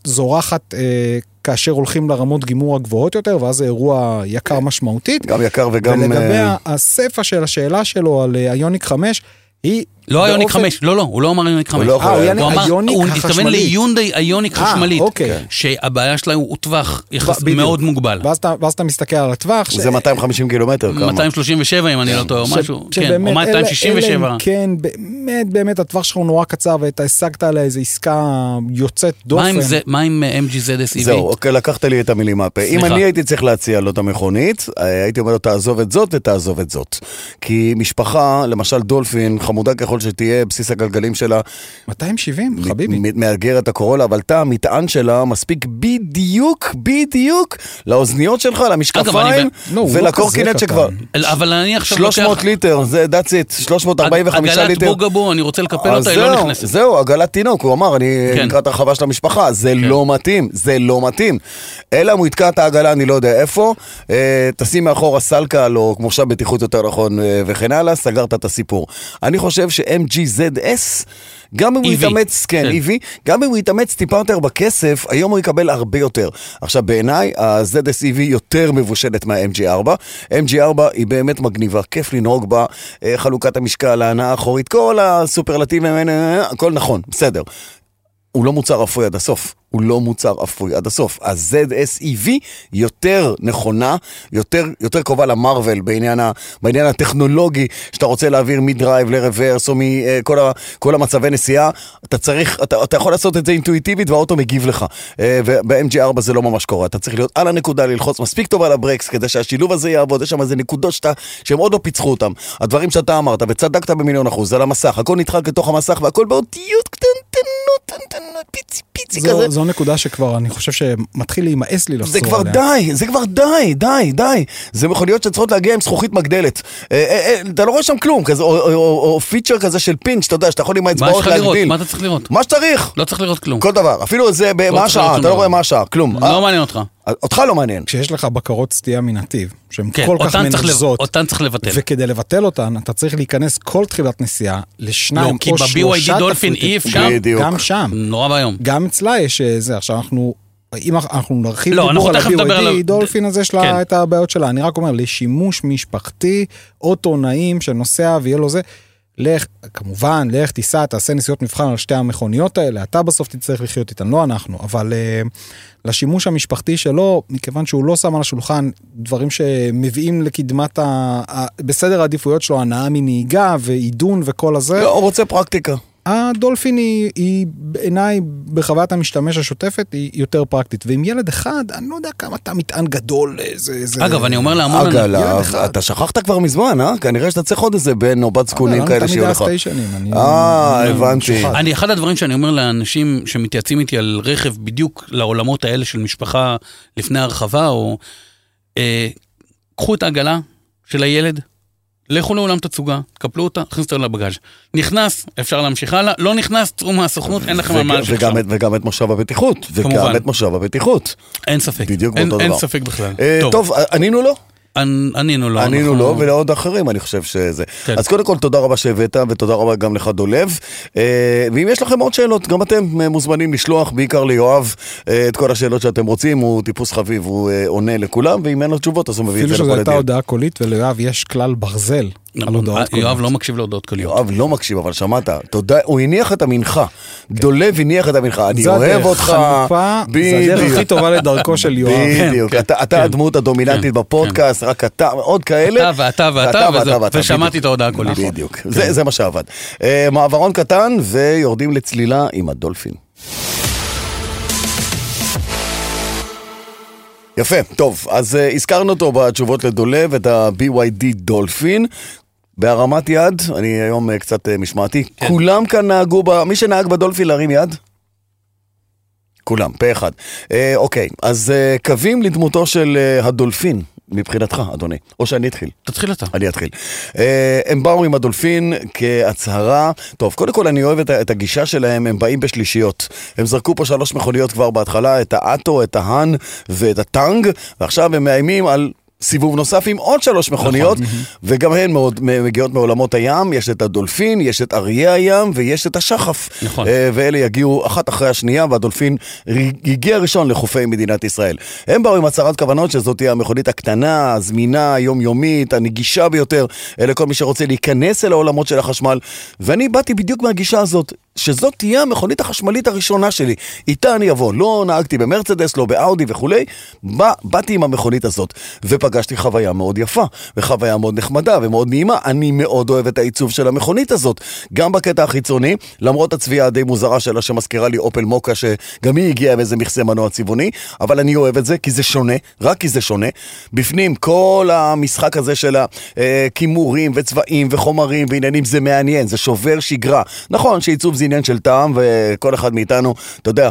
זורחת אה, כאשר הולכים לרמות גימור הגבוהות יותר ואז זה אירוע יקר משמעותית. גם יקר וגם... ולגבי אה, הסיפה של השאלה שלו על אה, איוניק 5, היא... לא באופן- 5, לא, לא, הוא לא אמר איוניק 5. לא יכול- אה, הוא הוא אמר, הוא התכוון. ליונדאי איוניק אה, חשמלית, אוקיי. שהבעיה שלה הוא טווח יחס בדיוק. מאוד מוגבל. ואז אתה, מסתכל על הטווח. זה 250 קילומטר כמה. 237 אם אני לא טועה, או ש- משהו, כן, או אלא- 267. אלא אם כן, באמת, באמת, הטווח שלך הוא נורא קצר ואתה השגת עליה איזו עסקה יוצאת דופן. מה עם זה- מה עם אה, MGZS EV? זהו, אוקיי, לקחת לי את המילים מהפה. אם. אני הייתי צריך להציע לו את המכונית, אה, הייתי אומר לו, תעזוב את זאת ותעזוב את זאת. כי משפחה, למשל דולפין, חמודה ככל שתהיה, בסיס הגלגלים שלה, 270, חביבי. מ- מאתגר את הקורולה, אבל תא המטען שלה מספיק בדיוק, בדיוק, לאוזניות שלך, למשקפיים, לא, לא ולקורקינט שכבר... אבל אני עכשיו 300 ליטר, זה that's it, 345 עגלת ליטר. בוגבו, אני רוצה לקפל אותה, היא לא נכנסת. זהו, עגלת תינוק, הוא אמר, אני כן. לקראת הרחבה של המשפחה, זה לא מתאים, זה לא מתאים. אלא אם הוא יתקע את העגלה, אני לא יודע איפה, אה, תשים מאחורה סלקל, או כמו עכשיו בטיחות יותר נכון, אה, וכן הלאה, סגרת את הסיפור. אני חושב ש-MGZS, גם אם הוא EV. יתאמץ, כן, כן. EV, גם אם הוא יתאמץ טיפה יותר בכסף, היום הוא יקבל הרבה יותר. עכשיו, בעיניי, ה-ZS EV יותר מבושלת מה-MG4. MG4 היא באמת מגניבה, כיף לנהוג בה, אה, חלוקת המשקל, ההנאה האחורית, כל הסופרלטיבים האלה, הכל נכון, בסדר. הוא לא מוצר אפוי עד הסוף. הוא לא מוצר אפוי עד הסוף. ה-ZSEV יותר נכונה, יותר, יותר קרובה למרוויל בעניין, בעניין הטכנולוגי, שאתה רוצה להעביר מדרייב לרוורס או מכל ה, כל המצבי נסיעה, אתה צריך, אתה, אתה יכול לעשות את זה אינטואיטיבית והאוטו מגיב לך. אה, וב-MG4 זה לא ממש קורה, אתה צריך להיות על הנקודה, ללחוץ מספיק טוב על הברקס כדי שהשילוב הזה יעבוד, יש שם איזה נקודות שאתה, שהם עוד לא פיצחו אותם. הדברים שאתה אמרת, וצדקת במיליון אחוז, על המסך, הכל נדחק לתוך המסך והכל באותיות קטנטנות, קטנטנות, פיצי פיצי זו, כזה. זו נקודה שכבר אני חושב שמתחיל להימאס לי לחזור זה כבר עליה. די, זה כבר די, די, די. זה מכוניות שצריכות להגיע עם זכוכית מגדלת. אה, אה, אה, אתה לא רואה שם כלום, כזה, או, או, או, או פיצ'ר כזה של פינץ', אתה יודע, שאתה יכול עם מה יש האצבעות לך לראות? להגדיל. מה אתה צריך לראות? מה שצריך, לא צריך לראות כלום. כל דבר. אפילו זה, ב- מה צריך השעה, אתה לא רואה. מה השעה, כלום. לא מעניין אותך. אה, אותך לא מעניין. כשיש לך בקרות סטייה מנתיב, שהן כן, כל כך מנוזות, אותן צריך לבטל. וכדי לבטל אותן, אתה צריך להיכנס כל תחילת נסיעה לשניים לא, כי או ב-BYD שלושה דולפין תפריטים. אי אפשר. בדיוק. גם שם. נורא ואיום. גם אצלה יש אה, זה, עכשיו אנחנו, אם אנחנו נרחיב לא, דיבור על ה-BYD, עליו. דולפין הזה יש לה כן. את הבעיות שלה, אני רק אומר, לשימוש משפחתי, אוטו נעים שנוסע ויהיה לו זה, לך, כמובן, לך תיסע, תעשה נסיעות מבחן על שתי המכוניות האלה, אתה בסוף תצטרך לחיות איתן, לא אנחנו, אבל uh, לשימוש המשפחתי שלו, מכיוון שהוא לא שם על השולחן דברים שמביאים לקדמת, ה, ה, בסדר העדיפויות שלו, הנאה מנהיגה ועידון וכל הזה, לא, הוא רוצה פרקטיקה. הדולפין היא, היא בעיניי בחוויית המשתמש השוטפת היא יותר פרקטית ועם ילד אחד אני לא יודע כמה תא מטען גדול זה זה אגב, אני אומר להמון... אגב, אחד. אתה שכחת כבר מזמן, אה? כנראה שאתה צריך עוד איזה בן או בת זקונים אבל כאלה אני שיהיו לך. אני- אה, אני- הבנתי. משוחד. אני, אחד הדברים שאני אומר לאנשים שמתייעצים איתי על רכב בדיוק לעולמות האלה של משפחה לפני הרחבה, או אה, קחו את העגלה של הילד, לכו לאולם תצוגה, תקפלו אותה, תכניסו אותה לבגאז'. נכנס, אפשר להמשיך הלאה, לא נכנס, צאו מהסוכנות, אין לכם על מה להמשיך וגם שם. וגם את מושב הבטיחות. וגם כמובן. את מושב הבטיחות. אין ספק. בדיוק אין, באותו אין דבר. ספק בכלל. אה, טוב, ענינו לו? ענ- ענינו לו. ענינו אנחנו- לו ולעוד אחרים, אני חושב שזה. כן. אז קודם כל, תודה רבה שהבאת, ותודה רבה גם לך דולב. אה, ואם יש לכם עוד שאלות, גם אתם אה, מוזמנים לשלוח, בעיקר ליואב, אה, את כל השאלות שאתם רוצים. הוא טיפוס חביב, הוא עונה לכולם, ואם אין לו תשובות, אז הוא מביא את אפילו זה שזו לכל הייתה הדיון. הודעה קולית וליואב יש כלל ברזל על הודעות יואב קוליות. לא מקשיב להודעות קוליות. יואב לא מקשיב, אבל שמעת, תודה, הוא הניח את המנחה. דולב הניח את המנחה, אני זו אוהב אותך. זה הדרך הכי טובה לדרכו של יואב. בדיוק, כן, אתה- כן, כן. הדמות הדומיננטית כן, בפודקאסט, רק אתה, עוד כאלה. אתה ואתה ואתה, ושמעתי את ההודעה הקולית. בדיוק, זה זה מה שעבד. אה, מעברון קטן, ויורדים לצלילה עם הדולפין. יפה, טוב, אז uh, הזכרנו אותו בתשובות לדולב, את ה-BYD דולפין. בהרמת יד, אני היום uh, קצת uh, משמעתי, כן. כולם כאן נהגו, ב... מי שנהג בדולפין להרים יד? כולם, פה אחד. אה, אוקיי, אז אה, קווים לדמותו של אה, הדולפין, מבחינתך, אדוני. או שאני אתחיל. תתחיל אתה. אני אתחיל. אה, הם באו עם הדולפין כהצהרה. טוב, קודם כל אני אוהב את, את הגישה שלהם, הם באים בשלישיות. הם זרקו פה שלוש מכוניות כבר בהתחלה, את האטו, את ההאן ואת הטאנג, ועכשיו הם מאיימים על... סיבוב נוסף עם עוד שלוש מכוניות, וגם הן מאוד מגיעות מעולמות הים, יש את הדולפין, יש את אריה הים ויש את השחף. נכון. אה, ואלה יגיעו אחת אחרי השנייה, והדולפין הגיע ראשון לחופי מדינת ישראל. הם באו עם הצהרת כוונות שזאת תהיה המכונית הקטנה, הזמינה, היומיומית, הנגישה ביותר, אלה כל מי שרוצה להיכנס אל העולמות של החשמל, ואני באתי בדיוק מהגישה הזאת. שזאת תהיה המכונית החשמלית הראשונה שלי. איתה אני אבוא. לא נהגתי במרצדס, לא באאודי וכולי. בא, באתי עם המכונית הזאת, ופגשתי חוויה מאוד יפה, וחוויה מאוד נחמדה ומאוד נעימה. אני מאוד אוהב את העיצוב של המכונית הזאת. גם בקטע החיצוני, למרות הצביעה הדי מוזרה שלה שמזכירה לי אופל מוקה, שגם היא הגיעה עם איזה מכסה מנוע צבעוני, אבל אני אוהב את זה כי זה שונה, רק כי זה שונה. בפנים, כל המשחק הזה של הכימורים וצבעים וחומרים ועניינים, זה מעניין, זה שובר שגרה. נכון שעיצוב זה עניין של טעם, וכל אחד מאיתנו, אתה יודע,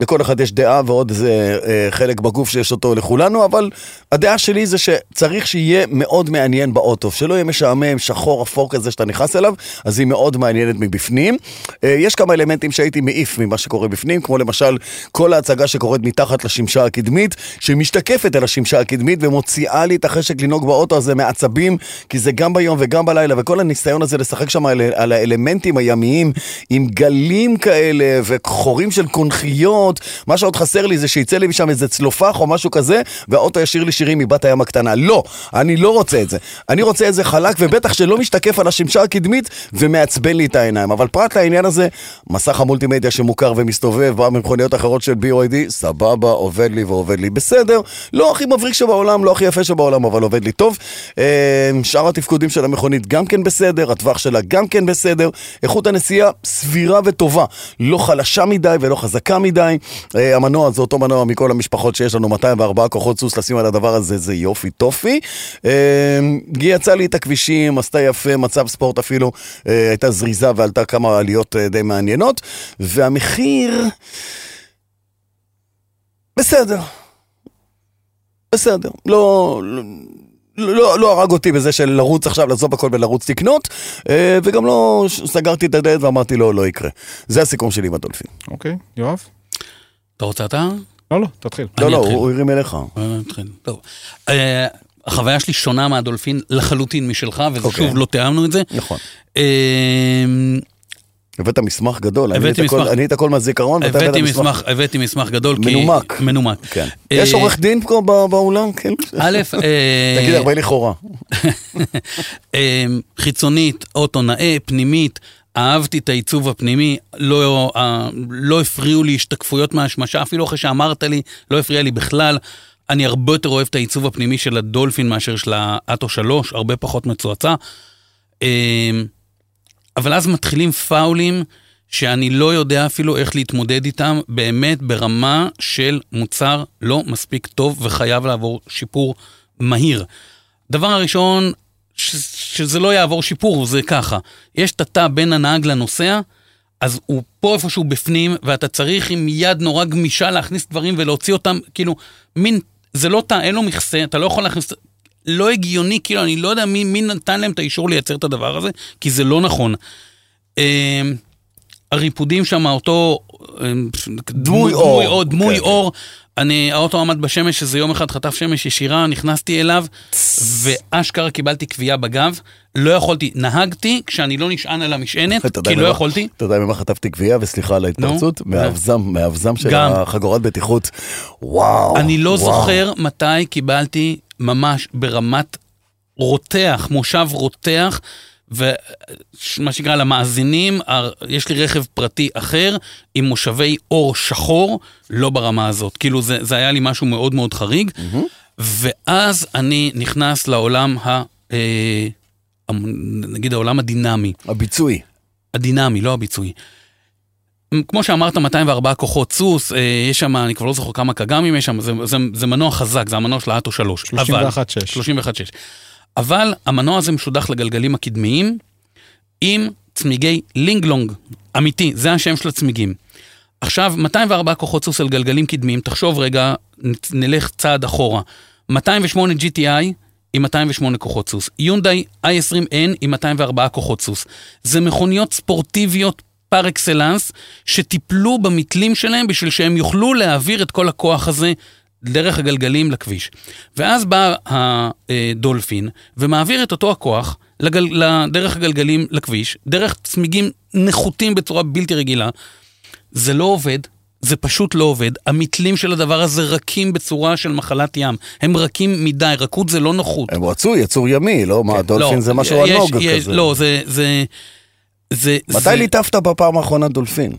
לכל אחד יש דעה ועוד איזה אה, חלק בגוף שיש אותו לכולנו, אבל הדעה שלי זה שצריך שיהיה מאוד מעניין באוטו, שלא יהיה משעמם, שחור, אפור כזה שאתה נכנס אליו, אז היא מאוד מעניינת מבפנים. אה, יש כמה אלמנטים שהייתי מעיף ממה שקורה בפנים, כמו למשל כל ההצגה שקורית מתחת לשמשה הקדמית, שמשתקפת אל השמשה הקדמית ומוציאה לי את החשק לנהוג באוטו הזה מעצבים, כי זה גם ביום וגם בלילה, וכל הניסיון הזה לשחק שם על, על האלמנטים הימיים, עם גלים כאלה וחורים של קונכיות. תמונות, מה שעוד חסר לי זה שיצא לי משם איזה צלופח או משהו כזה, והאוטו ישיר לי שירים מבת הים הקטנה. לא, אני לא רוצה את זה. אני רוצה איזה חלק, ובטח שלא משתקף על השמשה הקדמית ומעצבן לי את העיניים. אבל פרט לעניין הזה, מסך המולטימדיה שמוכר ומסתובב, בא ממכוניות אחרות של BYD, סבבה, עובד לי ועובד לי בסדר. לא הכי מבריק שבעולם, לא הכי יפה שבעולם, אבל עובד לי טוב. אה, שאר התפקודים של המכונית גם כן בסדר, הטווח שלה גם כן בסדר. איכות הנסיעה סבירה וטובה, לא חלשה מדי ולא חזקה מדי. אה, המנוע זה אותו מנוע מכל המשפחות שיש לנו 204 כוחות סוס לשים על הדבר הזה, זה יופי טופי. אה, היא יצאה לי את הכבישים, עשתה יפה, מצב ספורט אפילו, אה, הייתה זריזה ועלתה כמה עליות אה, די מעניינות, והמחיר... בסדר. בסדר. לא... לא, לא, לא הרג אותי בזה של לרוץ עכשיו, לעזוב הכל ולרוץ לקנות, אה, וגם לא סגרתי את הדלת ואמרתי לו, לא יקרה. זה הסיכום שלי עם הדולפין. אוקיי, יואב? אתה רוצה אתה? לא, לא, תתחיל. לא, לא. הוא הרים אליך. אה, נתחיל. טוב. אה, החוויה שלי שונה מהדולפין לחלוטין משלך, וזה אוקיי. שוב, לא תיאמנו את זה. נכון. אה, הבאת מסמך גדול, אני הבאתי את הכל- מסמך. אני את הכל מהזיכרון, ואתה הבאת מסמך הבאתי מסמך גדול, כי... מנומק. מנומק. כן. יש עורך דין פה בא- באולם? כן. א', תגיד, הרבה לכאורה. חיצונית, אוטו נאה, פנימית, אהבתי את העיצוב הפנימי, לא, אה, לא הפריעו לי השתקפויות מהשמשה, אפילו אחרי שאמרת לי, לא הפריע לי בכלל. אני הרבה יותר אוהב את העיצוב הפנימי של הדולפין מאשר של האטו 3, הרבה פחות מצועצע. אה, אבל אז מתחילים פאולים שאני לא יודע אפילו איך להתמודד איתם, באמת ברמה של מוצר לא מספיק טוב וחייב לעבור שיפור מהיר. דבר הראשון, ש- שזה לא יעבור שיפור, זה ככה. יש את התא בין הנהג לנוסע, אז הוא פה איפשהו בפנים, ואתה צריך עם יד נורא גמישה להכניס דברים ולהוציא אותם, כאילו, מין, זה לא תא, אין לו מכסה, אתה לא יכול להכניס... לא הגיוני, כאילו, אני לא יודע מי, מי נתן להם את האישור לייצר את הדבר הזה, כי זה לא נכון. אה, הריפודים שם, אותו... אה, דמוי אור. דמוי, דמוי כן, אור. אני, האוטו עמד בשמש, איזה יום אחד חטף שמש ישירה, נכנסתי אליו, ואשכרה קיבלתי כוויה בגב. לא יכולתי, נהגתי כשאני לא נשען על המשענת, כי לא יכולתי. אתה יודע ממה חטפתי גבייה, וסליחה על ההתפרצות? מהאבזם, מהאבזם של. החגורת בטיחות. וואו. אני לא. זוכר מתי קיבלתי ממש ברמת רותח, מושב רותח, ומה שנקרא למאזינים, יש לי רכב פרטי אחר עם מושבי אור שחור, לא ברמה הזאת. כאילו זה, זה היה לי משהו מאוד מאוד חריג, ואז אני נכנס לעולם ה... אה, נגיד העולם הדינמי. הביצועי. הדינמי, לא הביצועי. כמו שאמרת, 204 כוחות סוס, אה, יש שם, אני כבר לא זוכר כמה קג"מים יש שם, זה, זה, זה מנוע חזק, זה המנוע של האטו 3. 31.6. 31.6. אבל המנוע הזה משודח לגלגלים הקדמיים עם צמיגי לינגלונג, אמיתי, זה השם של הצמיגים. עכשיו, 204 כוחות סוס על גלגלים קדמיים, תחשוב רגע, נלך צעד אחורה. 208 GTI עם 208 כוחות סוס, יונדאי i20N עם 204 כוחות סוס. זה מכוניות ספורטיביות פר אקסלנס, שטיפלו במתלים שלהם בשביל שהם יוכלו להעביר את כל הכוח הזה דרך הגלגלים לכביש. ואז בא הדולפין ומעביר את אותו הכוח לגל... דרך הגלגלים לכביש, דרך צמיגים נחותים בצורה בלתי רגילה. זה לא עובד, זה פשוט לא עובד. המתלים של הדבר הזה רכים בצורה של מחלת ים. הם רכים מדי, רכות זה לא נוחות. הם רצו יצור ימי, לא? מה, דולפין זה משהו ענוג כזה. לא, זה... זה... זה... מתי זה- ליטפת בפעם האחרונה דולפין?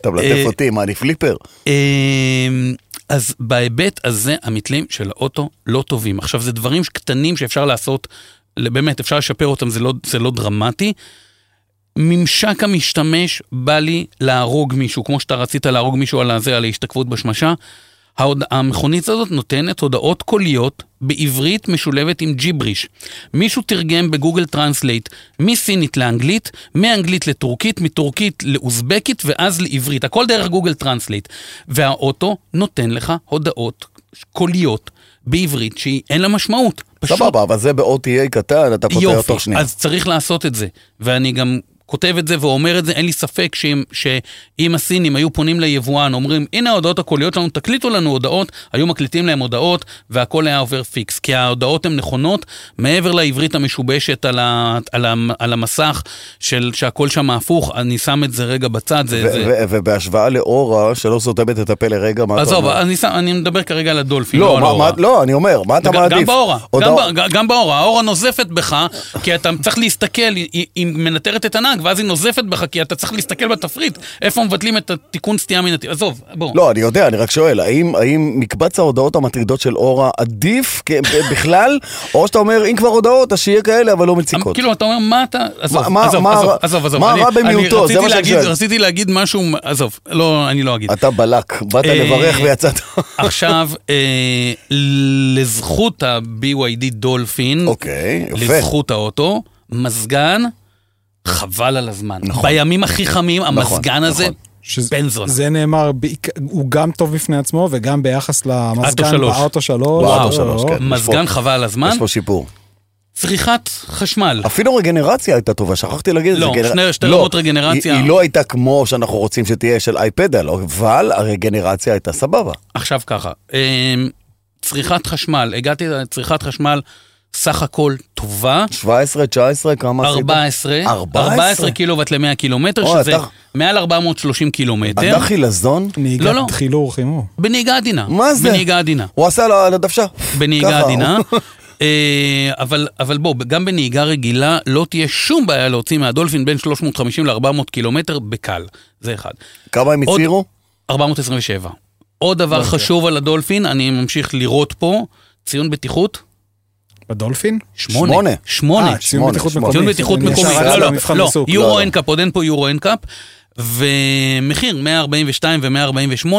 אתה מלטף אה, אותי, מה, אני פליפר? אמ, אז בהיבט הזה, המתלים של האוטו לא טובים. עכשיו, זה דברים קטנים שאפשר לעשות, באמת, אפשר לשפר אותם, זה לא, זה לא דרמטי. ממשק המשתמש בא לי להרוג מישהו, כמו שאתה רצית להרוג מישהו על הזה, על ההשתקפות בשמשה. ההוד... המכונית הזאת נותנת הודעות קוליות בעברית משולבת עם ג'יבריש. מישהו תרגם בגוגל טרנסלייט מסינית לאנגלית, מאנגלית לטורקית, מטורקית לאוזבקית ואז לעברית. הכל דרך גוגל טרנסלייט. והאוטו נותן לך הודעות קוליות בעברית שהיא אין לה משמעות. פשוט סבבה, אבל זה ב-OTA קטן, אתה יופי, תוך שנייה. אז צריך לעשות את זה. ואני גם כותב את זה ואומר את זה, אין לי ספק שאם, שאם הסינים היו פונים ליבואן, אומרים, הנה ההודעות הקוליות שלנו, תקליטו לנו הודעות, היו מקליטים להם הודעות, והכל היה עובר פיקס. כי ההודעות הן נכונות, מעבר לעברית המשובשת על, ה, על, ה, על המסך, של, שהכל שם הפוך, אני שם את זה רגע בצד. זה, ו- זה... ו- ובהשוואה לאורה, שלא סותמת את הפה לרגע, מה אתה עזוב, אומר? אני, שם, אני מדבר כרגע על הדולפין, לא, לא על. מה- לא, אני אומר, מה אתה מעדיף? גם באורה, גם, גם באורה, האורה נוזפת בך, כי אתה צריך להסתכל, היא- היא מנטרת את הנהג, ואז היא נוזפת בך, כי אתה צריך להסתכל בתפריט, איפה מבטלים את התיקון סטייה מנתיב, עזוב, בוא. לא, אני יודע, אני רק שואל, האם, האם מקבץ ההודעות המטרידות של אורה עדיף בכלל, או שאתה אומר, אם כבר הודעות, אז שיהיה כאלה, אבל לא מציקות? כאילו, אתה אומר, מה אתה... עזוב, מה- עזוב, מה עזוב, עזוב, עזוב. מה הרע במיעוטו? זה מה שאני שואל. רציתי להגיד משהו, עזוב, לא, אני לא אגיד. אתה בלק, באת אה, לברך ויצאת. עכשיו, אה, לזכות ה-BYD דולפין, אוקיי. לזכות האוטו, מזגן, חבל על הזמן. נכון. בימים הכי חמים, המזגן הזה, נכון. שזה- בן זונה. זה נאמר, הוא גם טוב בפני עצמו וגם ביחס למזגן. באוטו שלוש. באוטו או, שלוש, כן. מזגן חבל על הזמן, יש פה שיפור. צריכת חשמל. אפילו רגנרציה הייתה טובה, שכחתי להגיד את זה. לא, גנר- שני- שתי לא, רמות רגנרציה. היא, היא לא הייתה כמו שאנחנו רוצים שתהיה של אייפדל, אבל הרגנרציה הייתה סבבה. עכשיו ככה, אמ, צריכת חשמל, הגעתי לצריכת חשמל סך הכל טובה. 17, 19, כמה עשית? 14, 14? 14 קילוואט ל-100 קילומטר, אוי, שזה אתה- מעל 430 קילומטר, אתה חילזון? נהיגת לא, לא. חילור חימור. בנהיגה עדינה. מה זה? בנהיגה עדינה. הוא עשה לו על הדוושה. בנהיגה עדינה. אה, אבל, אבל בוא, גם בנהיגה רגילה לא תהיה שום בעיה להוציא מהדולפין בין 350 ל-400 קילומטר בקל. זה אחד. כמה הם הצהירו? 427. עוד דבר חשוב על הדולפין, אני ממשיך לראות פה, ציון בטיחות, בדולפין? שמונה. שמונה. שמונה. אה, ציון בטיחות. מקומי. ציון בטיחות מקומי, לא, לא, לא. יורו לא. אנקאפ, עוד אין פה יורו אנקאפ, ומחיר 142 ו-148,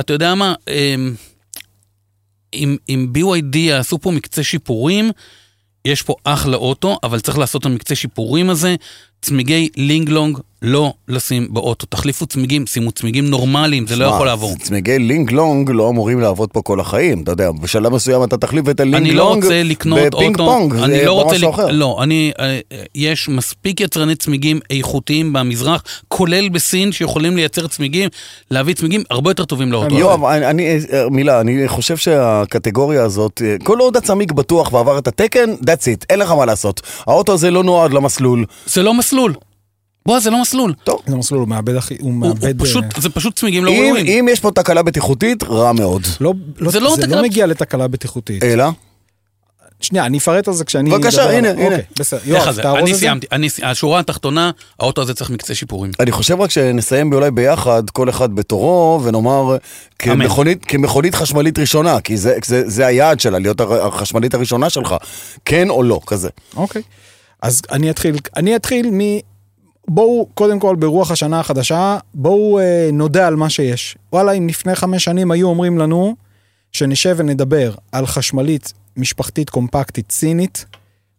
אתה יודע מה, אמ, אם, אם BYD יעשו פה מקצה שיפורים, יש פה אחלה אוטו, אבל צריך לעשות את המקצה שיפורים הזה, צמיגי לינגלונג לא לשים באוטו, תחליפו צמיגים, שימו צמיגים נורמליים, זה לא יכול לעבור. צמיגי לינג לונג לא אמורים לעבוד פה כל החיים, אתה יודע, בשלב מסוים אתה תחליף את הלינג לא לונג לקנות אוטו, בפינג פונג, זה לא משהו. אחר. לא, אני, אה, יש מספיק יצרני צמיגים איכותיים במזרח, כולל בסין, שיכולים לייצר צמיגים, להביא צמיגים הרבה יותר טובים לאוטו. יואב, אני, אני, אה, מילה, אני חושב שהקטגוריה הזאת, אה, כל עוד הצמיג בטוח ועבר את התקן, that's it, אין לך מה לעשות. האוטו הזה לא נועד למסלול. זה לא מסלול. בוא, זה לא מסלול. טוב, זה מסלול, הוא מאבד הכי... הוא הוא, מאבד... הוא פשוט, זה פשוט צמיגים לא אם, ראויים. אם יש פה תקלה בטיחותית, רע מאוד. לא, לא, זה לא זה תקלה- לא מגיע לתקלה בטיחותית. אלא? שנייה, אני אפרט על זה כשאני... בבקשה, הנה, הנה. אוקיי, בסדר. יואב, זה? תארוז אני את זה. סיימתי. אני, השורה התחתונה, האוטו הזה צריך מקצה שיפורים. אני חושב רק שנסיים אולי ביחד, כל אחד בתורו, ונאמר כמכונית, כמכונית חשמלית ראשונה, כי זה, זה, זה היעד שלה, להיות החשמלית הראשונה שלך, כן או לא, כזה. אוקיי. אז אני אתחיל, אני אתחיל מ... בואו, קודם כל, ברוח השנה החדשה, בואו אה, נודה על מה שיש. וואלה, אם לפני חמש שנים היו אומרים לנו שנשב ונדבר על חשמלית משפחתית קומפקטית סינית,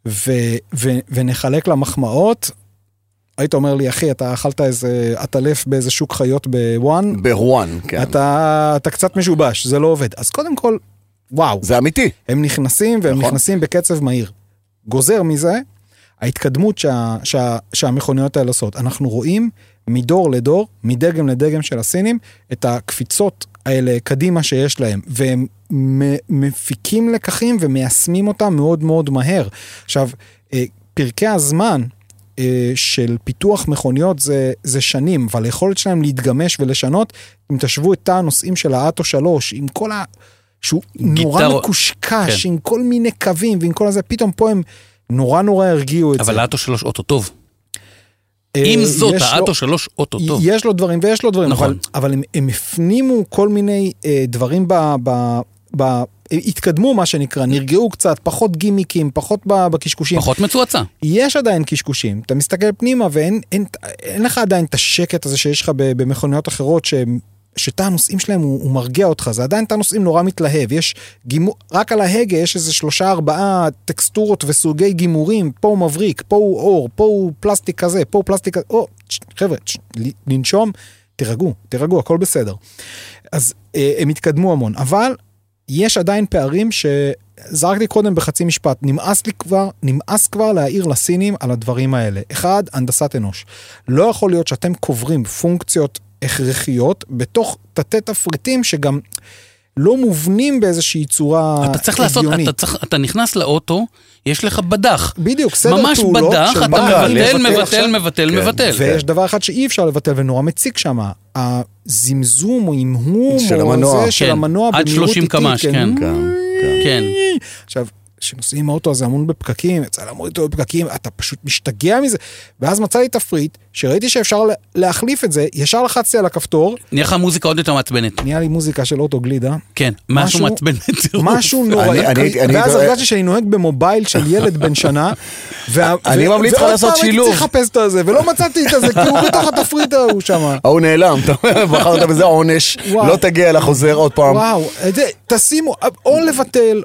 ו, ו, ונחלק לה מחמאות, היית אומר לי, אחי, אתה אכלת איזה עטלף באיזה שוק חיות בוואן, בהואן, כן. אתה, אתה קצת משובש, זה לא עובד. אז קודם כל, וואו. זה אמיתי. הם נכנסים והם נכון. נכנסים בקצב מהיר. גוזר מזה, ההתקדמות שה, שה, שהמכוניות האלה עושות. אנחנו רואים מדור לדור, מדגם לדגם של הסינים, את הקפיצות האלה קדימה שיש להם, והם מפיקים לקחים ומיישמים אותם מאוד מאוד מהר. עכשיו, אה, פרקי הזמן אה, של פיתוח מכוניות זה, זה שנים, אבל היכולת שלהם להתגמש ולשנות, אם תשוו את תא הנושאים של האטו 3, עם כל ה... שהוא נורא גיטר- מקושקש, כן. עם כל מיני קווים ועם כל הזה, פתאום פה הם נורא נורא הרגיעו את אבל זה. האטו 3 אוטו טוב. אה, עם זאת, האטו 3 אוטו טוב. יש לו דברים ויש לו דברים, נכון. אבל, אבל הם, הם הפנימו כל מיני אה, דברים ב... ב, ב התקדמו מה שנקרא, נרגעו קצת, פחות גימיקים, פחות בקשקושים. פחות מצועצע. יש עדיין קשקושים, אתה מסתכל פנימה ואין אין, אין לך עדיין את השקט הזה שיש לך במכוניות אחרות שהם- שתא הנושאים שלהם הוא, הוא מרגיע אותך, זה עדיין תא נושאים נורא מתלהב, יש גימור, רק על ההגה יש איזה שלושה ארבעה טקסטורות וסוגי גימורים, פה הוא מבריק, פה הוא אור, פה הוא פלסטיק כזה, פה הוא פלסטיק כזה, או, חבר'ה, לנשום, תירגעו, תירגעו, הכל בסדר. אז אה, הם התקדמו המון, אבל יש עדיין פערים שזרקתי קודם בחצי משפט, נמאס לי כבר, נמאס כבר להעיר לסינים על הדברים האלה. אחד, הנדסת אנוש. לא יכול להיות שאתם קוברים פונקציות הכרחיות בתוך תתי תפריטים שגם לא מובנים באיזושהי צורה אתה צריך לעשות, הגיונית. אתה, צריך, אתה נכנס לאוטו, יש לך בדח. בדיוק, סדר ממש פעולות בדח, של אתה מבטל, מבטל, עכשיו. מבטל, כן. מבטל. ויש דבר אחד שאי אפשר לבטל ונורא מציק שם, הזמזום או המהום של או המנוע. זה של כן, המנוע עד במהירות 30 איטית, קמ"ש, כן. כן, כן. כן. עכשיו, כשנוסעים האוטו הזה המון בפקקים, יצא לעמוד איתו בפקקים, אתה פשוט משתגע מזה. ואז מצא לי תפריט, שראיתי שאפשר לה- להחליף את זה, ישר לחצתי על הכפתור, נהיה לך מוזיקה עוד יותר מעצבנת. נהיה לי מוזיקה של אוטו גלידה. כן, משהו מעצבן בטירוף. משהו נוראי, ואז הרגשתי שאני נוהג במובייל של ילד בן שנה. אני ממליץ לך ועוד לעשות פעם הייתי שילוב. צריך לחפש את הזה, ולא מצאתי את זה, כי הוא בתוך התפריט ההוא שם. ההוא נעלם, אתה אומר, בחרת בזה עונש. לא תגיע לחוזר עוד פעם. וואו, זה, תשימו, או לבטל,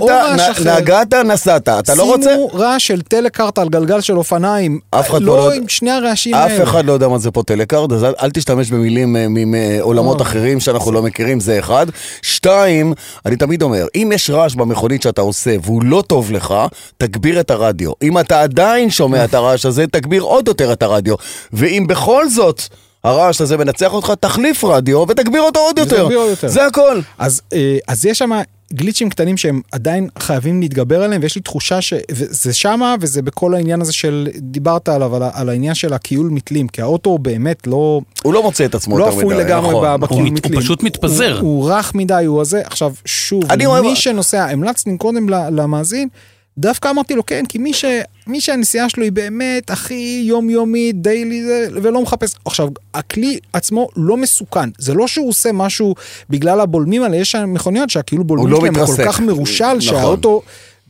או- רעש אחר. נגעת, נסעת. אתה לא רוצה? שימו רעש של טלכרט על גלגל של אופניים. אף אחד לא לא- עם שני הרעשים אף האלה. אחד לא יודע מה זה פה טלכרט, אז אל- תשתמש במילים אה, מעולמות אה. אחרים שאנחנו לא מכירים, זה אחד. שתיים, אני תמיד אומר, אם יש רעש במכונית שאתה עושה והוא לא טוב לך, תגביר את הרדיו. אם אתה עדיין שומע את הרעש הזה, תגביר עוד יותר את הרדיו. ואם בכל זאת... הרעש הזה מנצח אותך, תחליף רדיו ותגביר אותו עוד יותר. יותר. זה הכל. אז, אה, אז יש שם גליצ'ים קטנים שהם עדיין חייבים להתגבר עליהם, ויש לי תחושה שזה שמה, וזה בכל העניין הזה של, דיברת עליו, על, על העניין של הכיול מתלים, כי האוטו באמת לא, הוא לא מוצא את עצמו לא יותר מדי. אפוי לגמרי נכון, נכון. בכיול הוא מת- מתלים. הוא פשוט מתפזר. הוא, הוא רך מדי, הוא הזה. עכשיו, שוב, אני אוהב- מי שנוסע, המלצתי קודם ל- למאזין, דווקא אמרתי לו כן, כי מי, ש, מי שהנסיעה שלו היא באמת הכי יומיומית, דיילי, ולא מחפש. עכשיו, הכלי עצמו לא מסוכן. זה לא שהוא עושה משהו בגלל הבולמים האלה, יש שם מכוניות שהכאילו בולמים לא שלהם הוא כל. כך מרושל, נכון. שהאוטו...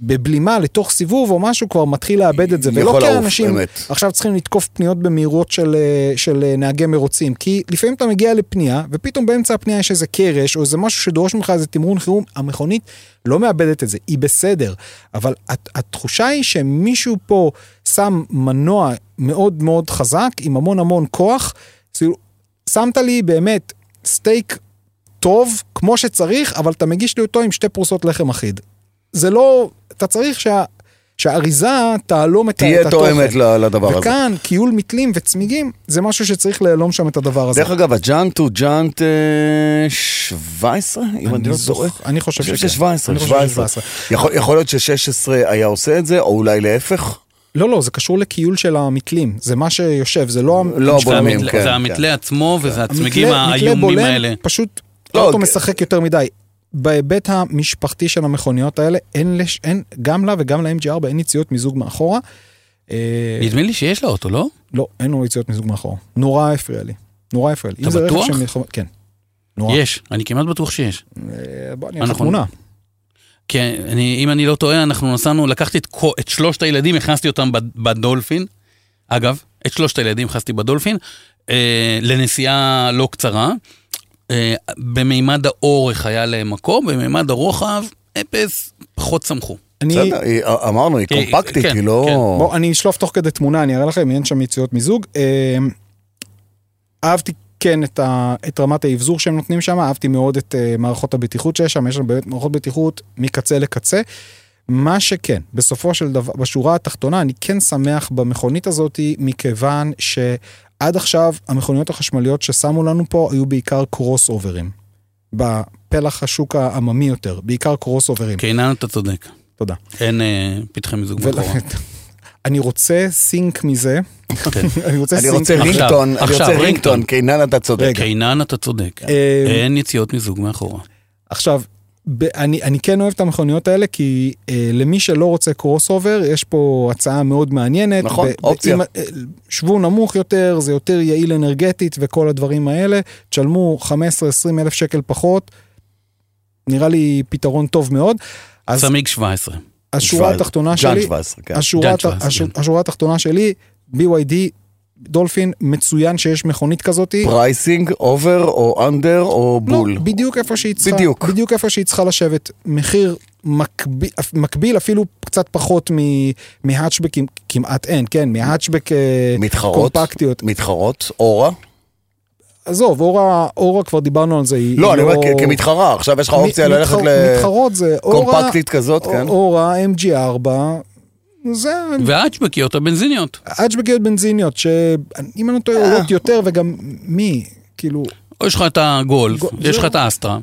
בבלימה לתוך סיבוב או משהו כבר מתחיל לאבד את זה, ולא יכול כי האנשים. עכשיו צריכים לתקוף פניות במהירות של, אה, של אה, נהגי מרוצים, כי לפעמים אתה מגיע לפנייה, ופתאום באמצע הפנייה יש איזה קרש, או איזה משהו שדורש ממך איזה תמרון חירום, המכונית לא מאבדת את זה, היא בסדר. אבל הת- התחושה היא שמישהו פה שם מנוע מאוד מאוד חזק, עם המון המון כוח, כאילו, שמת לי באמת סטייק טוב, כמו שצריך, אבל אתה מגיש לי אותו עם שתי פרוסות לחם אחיד. זה לא, אתה צריך שה... שהאריזה תהלום את, ה- את תהיה התוכן. תואמת לדבר הזה. וכאן, כיול מתלים וצמיגים, זה משהו שצריך להלום שם את הדבר הזה. דרך אגב, הג'אנט הוא ג'אנט אה, 17, אם אני לא זוכ- טועה. אני חושב שכן. ש-17, אני חושב 17. ש-17. יכול יכול להיות ש-16 היה עושה את זה, או אולי להפך? לא, לא, זה קשור לכיול של המתלים, זה מה שיושב, זה לא... לא הבולמים, כן. זה כן. המתלה עצמו וזה הצמיגים המתלה- מתלה האיומים בולם, האלה. פשוט, לא, האוטו כן. משחק יותר מדי. בהיבט המשפחתי של המכוניות האלה, אין, לש, אין גם לה וגם ל-MG4 אין יציאות מיזוג מאחורה. אה, נדמה לי שיש לאוטו, לא? לא, אין לו יציאות מיזוג מאחורה. נורא הפריע לי. נורא הפריע לי. אתה בטוח? מלחמה- כן. נורא. יש, אני כמעט בטוח שיש. אה, בוא, אני אראה לך אנחנו- תמונה. כן, אני, אם אני לא טועה, אנחנו נסענו, לקחתי את, את שלושת הילדים, הכנסתי אותם בד- בדולפין. אגב, את שלושת הילדים הכנסתי בדולפין, אה, לנסיעה לא קצרה. אה, במימד האורך היה להם מקום, במימד הרוחב, אפס, פחות צמחו. אני, בסדר, היא- אמרנו, היא אה, קומפקטית, כן, היא לא... כן. בוא, אני אשלוף תוך כדי תמונה, אני אראה לכם, אין שם יציאות מיזוג. אה, אהבתי כן את, ה, את רמת האבזור שהם נותנים שם, אהבתי מאוד את אה, מערכות הבטיחות שיש שם, יש שם באמת מערכות בטיחות מקצה לקצה. מה שכן, בסופו של דבר, בשורה התחתונה, אני כן שמח במכונית הזאת, מכיוון שעד עכשיו המכוניות החשמליות ששמו לנו פה היו בעיקר קרוס אוברים. בפלח השוק העממי יותר, בעיקר קרוס אוברים. קינן, אתה צודק. תודה. אין אה, פתחי מיזוג מאחורה. אני רוצה sync מזה, כן. אני רוצה אני sync. רוצה עכשיו, ringtone, אני רוצה ringtone. קינן אתה צודק. קינן, אתה צודק. אה, אין יציאות מיזוג מאחורה. עכשיו, אני, אני כן אוהב את המכוניות האלה, כי אה, למי שלא רוצה קרוס אובר, יש פה הצעה מאוד מעניינת. נכון, ב- אופציה. אם, אה, שבו נמוך יותר, זה יותר יעיל אנרגטית וכל הדברים האלה. תשלמו 15-20 אלף שקל פחות, נראה לי פתרון טוב מאוד. אז צמיג 17. השורה 17, התחתונה שלי, 17, כן. השורה, ג'אנט הת- 17, הש- כן. השורה התחתונה שלי, BYD, דולפין, מצוין שיש מכונית כזאתי. pricing, over או under או בול. לא, בדיוק איפה שהיא צריכה, בדיוק. בדיוק איפה שהיא צריכה לשבת. מחיר מקביל, מקביל אפילו קצת פחות מהאצ'בקים, כמעט אין, כן, מהאצ'בק אה, מתחרות, קומפקטיות. מתחרות, אורה, עזוב, אורה, אורה כבר דיברנו על זה, היא לא, אני אומר כ- כמתחרה, עכשיו יש לך אופציה מ- ללכת מתחר- לקומפקטית כזאת, כן? אורה, MG4, זה והאצ'בקיות הבנזיניות. אצ'בקיות בנזיניות, שאם אני לא טועה אה. עולות יותר, וגם מי, כאילו, או יש לך את הגולף, גו- יש לך זהו. את האסטרה.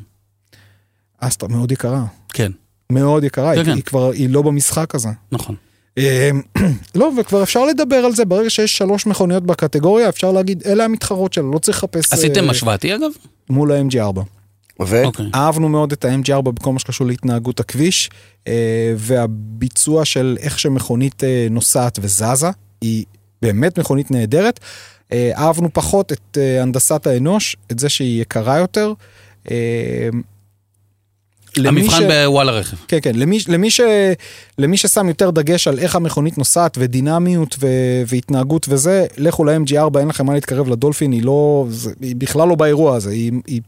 אסטרה מאוד יקרה, כן, מאוד יקרה, כן, היא, כן. היא כבר, היא לא במשחק הזה. נכון. אה, לא, וכבר אפשר לדבר על זה, ברגע שיש שלוש מכוניות בקטגוריה, אפשר להגיד, אלה המתחרות שלו, לא צריך לחפש עשיתם אה, השוואתי אגב? מול ה-MG4. אוקיי. אהבנו מאוד את ה-MG4 בכל מה שקשור להתנהגות הכביש, אה, והביצוע של איך שמכונית אה, נוסעת וזזה, היא באמת מכונית נהדרת. אה, אהבנו פחות את אה, הנדסת האנוש, את זה שהיא יקרה יותר. אה, המבחן בוואלה רכב. כן, כן, למי, למי, ש, למי ששם יותר דגש על איך המכונית נוסעת ודינמיות ו, והתנהגות וזה, לכו ל-MG4, אין לכם מה להתקרב לדולפין, היא לא, זה, היא בכלל לא באירוע הזה, היא, היא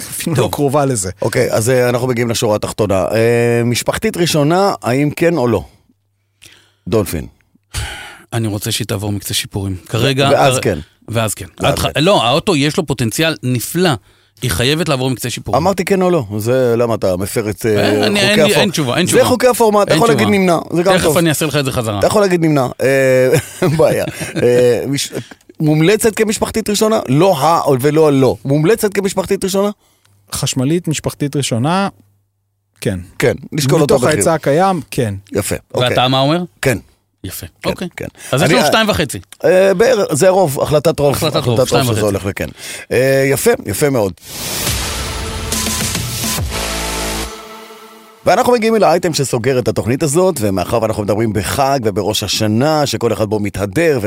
אפילו לא. קרובה לזה. אוקיי, אז אה, אנחנו מגיעים לשורה התחתונה. אה, משפחתית ראשונה, האם כן או לא? דולפין. אני רוצה שהיא תעבור מקצה שיפורים. כרגע... ואז כן. ואז כן. כן. לא, האוטו יש לו פוטנציאל נפלא. היא חייבת לעבור מקצה שיפורים. אמרתי כן או לא, זה למה אתה מפר את אה, אני- חוקי הפורמט. אין תשובה, אין זה תשובה. חוקי הפורמט, אתה יכול להגיד. נמנע, זה גם תכף טוב. אני אעשה לך את זה חזרה. אתה יכול להגיד נמנע, אין בעיה. אה, מומלצת כמשפחתית ראשונה? לא ה ולא הלא. מומלצת כמשפחתית ראשונה? חשמלית משפחתית ראשונה, כן. כן, נשקול אותו מתוך מחיר. ההיצע הקיים, כן. יפה, אוקיי. ואתה מה אומר? כן. יפה. כן, אוקיי. כן. אז יש לנו שתיים וחצי. אה, בערך, זה רוב, החלטת רוב. החלטת רוב, שתיים שזה וחצי. הולך לכן. אה, יפה, יפה מאוד. ואנחנו מגיעים אל האייטם שסוגר את התוכנית הזאת, ומאחר ואנחנו מדברים בחג ובראש השנה, שכל אחד בו מתהדר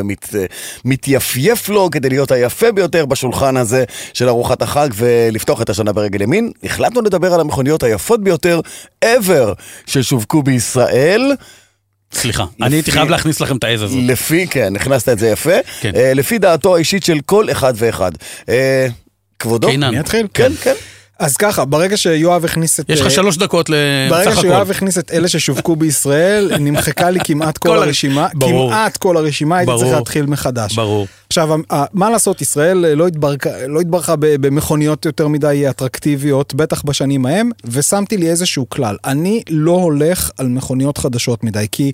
ומתייפייף לו כדי להיות היפה ביותר בשולחן הזה של ארוחת החג ולפתוח את השנה ברגל ימין, החלטנו לדבר על המכוניות היפות ביותר ever ששווקו בישראל. סליחה, אני הייתי חייב להכניס לכם את העז הזאת. לפי, כן, הכנסת את זה יפה. כן. אה, לפי דעתו האישית של כל אחד ואחד. אה, כבודו? קינן. אני אתחיל? כן, כן. אז ככה, ברגע שיואב הכניס את... יש לך אה, שלוש דקות ברגע לסך שיואב הכל. הכניס את אלה ששווקו בישראל, נמחקה לי כמעט כל כל הר- הרשימה, ברור. כמעט כל הרשימה, הייתי. צריך להתחיל מחדש. ברור. עכשיו, מה לעשות, ישראל אה, לא התברכה, לא התברכה במכוניות יותר מדי אטרקטיביות, בטח בשנים ההם, ושמתי לי איזשהו כלל. אני לא הולך על מכוניות חדשות מדי, כי,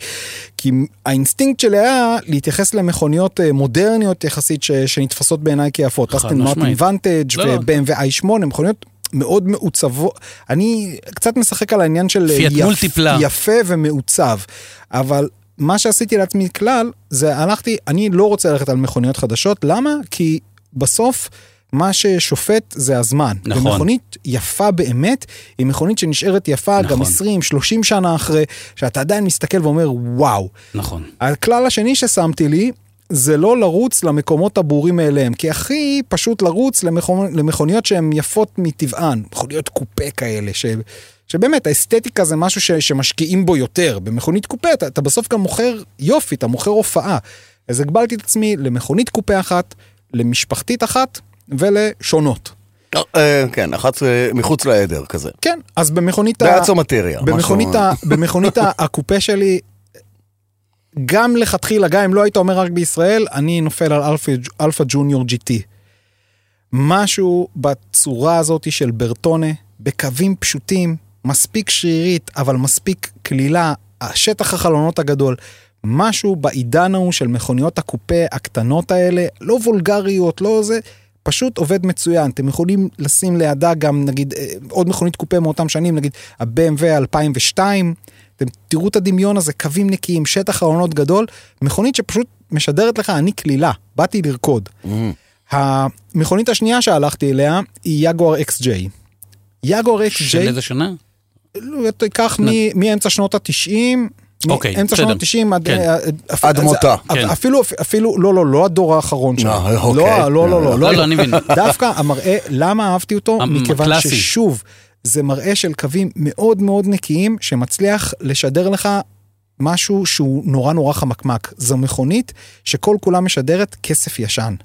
כי האינסטינקט שלי היה להתייחס למכוניות אה, מודרניות יחסית ש, שנתפסות בעיניי כיפות. חד אסטון מרטין משמעית. ונטג' לא, לא. ו-BMW i8, מכוניות מאוד מעוצבות. אני קצת משחק על העניין של אה, מולטיפלה. יפה ומעוצב, אבל מה שעשיתי לעצמי כלל, זה הלכתי, אני לא רוצה ללכת על מכוניות חדשות, למה? כי בסוף... מה ששופט זה הזמן. נכון. ומכונית יפה באמת, היא מכונית שנשארת יפה גם נכון. 20-30 שנה אחרי, שאתה עדיין מסתכל ואומר וואו. נכון. הכלל השני ששמתי לי, זה לא לרוץ למקומות הברורים מאליהם, כי הכי פשוט לרוץ למכונ... למכוניות שהן יפות מטבען, מכוניות קופה כאלה, ש... שבאמת האסתטיקה זה משהו ש... שמשקיעים בו יותר. במכונית קופה אתה, אתה בסוף גם מוכר יופי, אתה מוכר הופעה. אז הגבלתי את עצמי למכונית קופה אחת, למשפחתית אחת ולשונות. אה, כן, אחת אה, מחוץ לעדר כזה. כן, אז במכונית ה... מטריה. במכונית, הקופה שלי, גם לכתחילה, גם אם לא היית אומר רק בישראל, אני נופל על אלפא, ג'וניור GT. משהו בצורה הזאת של ברטונה, בקווים פשוטים, מספיק שרירית, אבל מספיק קלילה, השטח החלונות הגדול, משהו בעידן ההוא של מכוניות הקופה הקטנות האלה, לא וולגריות, לא זה, פשוט עובד מצוין. אתם יכולים לשים לידה גם, נגיד, אה, עוד מכונית קופה מאותם שנים, נגיד ה-BMW 2002, אתם תראו את הדמיון הזה, קווים נקיים, שטח חלונות גדול, מכונית שפשוט משדרת לך, אני קלילה, באתי לרקוד. המכונית השנייה שהלכתי אליה היא יגואר XJ. יגואר של XJ, איזה שנה? לא, תיקח מאמצע שנות התשעים, אוקיי, מאמצע בסדר. שנות התשעים עד... כן. אה, עד זה- מותה. כן. אפילו, אפילו, לא, לא, לא הדור האחרון שלו. אה, לא, אוקיי. לא, לא, לא, לא, לא, אני מבין. דווקא המראה, למה אהבתי אותו? מכיוון. ששוב, זה מראה של קווים מאוד מאוד נקיים, שמצליח לשדר לך משהו שהוא נורא נורא חמקמק. זו מכונית שכל כולה משדרת כסף ישן.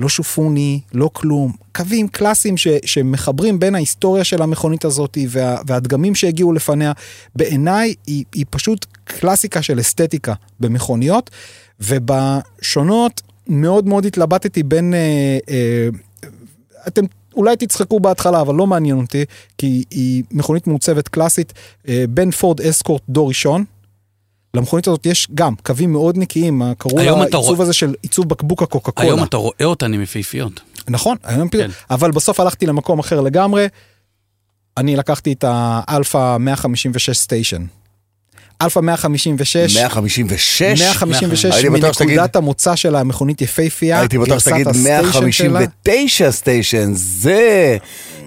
לא שופוני, לא כלום. קווים קלאסיים ש, שמחברים בין ההיסטוריה של המכונית הזאת וה, והדגמים שהגיעו לפניה. בעיניי היא, היא פשוט קלאסיקה של אסתטיקה במכוניות, ובשונות מאוד מאוד התלבטתי בין אה, אה, אתם אולי תצחקו בהתחלה, אבל לא מעניין אותי, כי היא מכונית מעוצבת קלאסית, אה, בין פורד אסקורט דור ראשון. למכונית הזאת יש גם קווים מאוד נקיים, קראו לעיצוב הזה של עיצוב בקבוק הקוקה קולה. היום אתה רואה אותן עם יפהפיות. נכון, היום כן. אבל בסוף הלכתי למקום אחר לגמרי. אני לקחתי את האלפא 156 סטיישן. אלפא 156, 156? 156 הייתי בטוח שתגיד- מנקודת המוצא של המכונית יפהפייה, הייתי בטוח שתגיד הסטיישן שלה. 159 סטיישן, זה,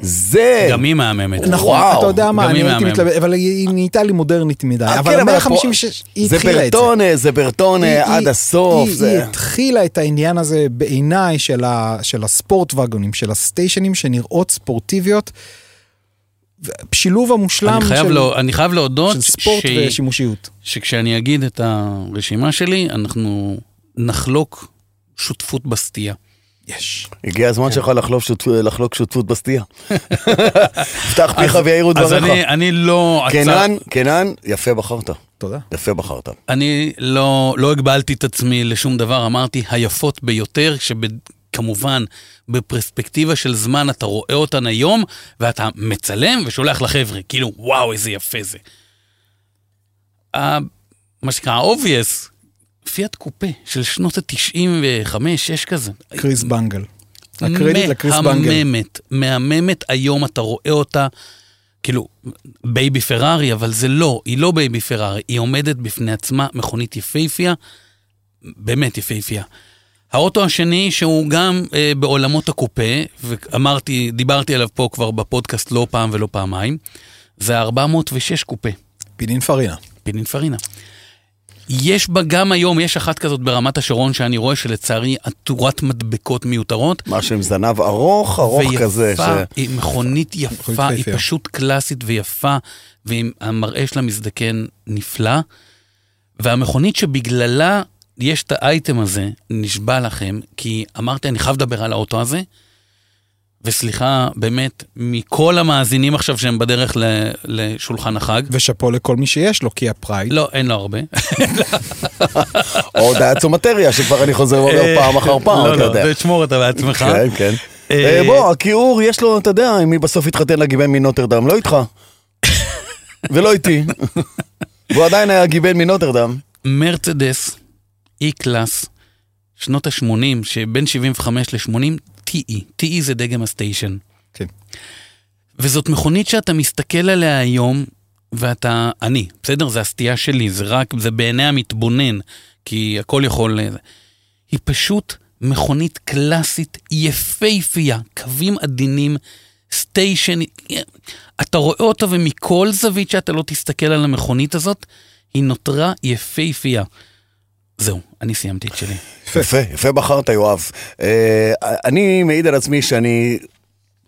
זה. גם היא מהממת. נכון, וואו, אתה יודע מה, אני היא הייתי. מתלבט, אבל היא נהייתה לי מודרנית מדי, אה, אבל כן, אבל 156, היא זה התחילה את זה. ברטונה, זה ברטונה היא- עד היא- הסוף. היא, זה- היא התחילה את העניין הזה בעיניי של, ה, של ה sport wagon ים, של הסטיישנים שנראות ספורטיביות. שילוב המושלם אני חייב, של, לא, אני חייב להודות של ספורט שהיא- ושימושיות. שכשאני אגיד את הרשימה שלי, אנחנו נחלוק שותפות בסטייה. יש. הגיע הזמן שלך לחלוק שותפ- לחלוק שותפות בסטייה. פתח פיך ויעירו אז דבריך. אני, אני לא... עצר- קנן, קנן, יפה בחרת. תודה. יפה בחרת. אני לא, לא הגבלתי את עצמי לשום דבר, אמרתי היפות ביותר, שכמובן בפרספקטיבה של זמן אתה רואה אותן היום, ואתה מצלם ושולח לחבר'ה, כאילו וואו איזה יפה זה. מה שנקרא ה-obvious, פיאט קופה של שנות ה-95-6 כזה. קריס בנגל. הקרדיט לקריס בנגל. מהממת, מהממת, היום אתה רואה אותה, כאילו, baby פרארי, אבל זה לא, היא לא baby פרארי, היא עומדת בפני עצמה, מכונית יפהפייה, באמת יפהפייה. האוטו השני, שהוא גם אה, בעולמות הקופה, ואמרתי, דיברתי עליו פה כבר בפודקאסט לא פעם ולא פעמיים, זה ה-406 קופה, פידין פרינה. פינינספרינה. יש בה גם היום, יש אחת כזאת ברמת השרון שאני רואה שלצערי עטורת מדבקות מיותרות. משהו עם זנב ארוך, ארוך כזה. ויפה, ש- היא מכונית יפה, היא יפהפייה. פשוט קלאסית ויפה, והמראה שלה מזדקן נפלא. והמכונית שבגללה יש את האייטם הזה, נשבע לכם, כי אמרתי, אני חייב לדבר על האוטו הזה, וסליחה, באמת, מכל המאזינים עכשיו שהם בדרך ל- לשולחן החג, ושאפו לכל מי שיש לו, כי הפרייד. לא, אין לו הרבה. או דייהטסו מטריה, שכבר אני חוזר ואומר פעם אחר פעם, לא, אתה יודע. לא, תשמור אותה בעצמך. כן, כן. אה, אה, בוא, הכיעור יש לו, אתה יודע, אם מי בסוף יתחתן לגיבן מנוטרדם, לא איתך. ולא איתי. והוא עדיין היה גיבן מנוטרדם. מרצדס, E-קלאס, שנות ה-80, שבין 75 ל-80, TE. TE זה דגם הסטיישן. כן. וזאת מכונית שאתה מסתכל עליה היום, ואתה, אני, בסדר? זה הסטייה שלי, זה רק, זה בעיני המתבונן, כי הכל יכול... היא פשוט מכונית קלאסית יפהפייה, קווים עדינים, סטיישן, אתה רואה אותה ומכל זווית שאתה לא תסתכל על המכונית הזאת, היא נותרה יפהפייה. זהו, אני סיימתי את שלי. יפה, יפה בחרת, יואב. אה, אני מעיד על עצמי שאני...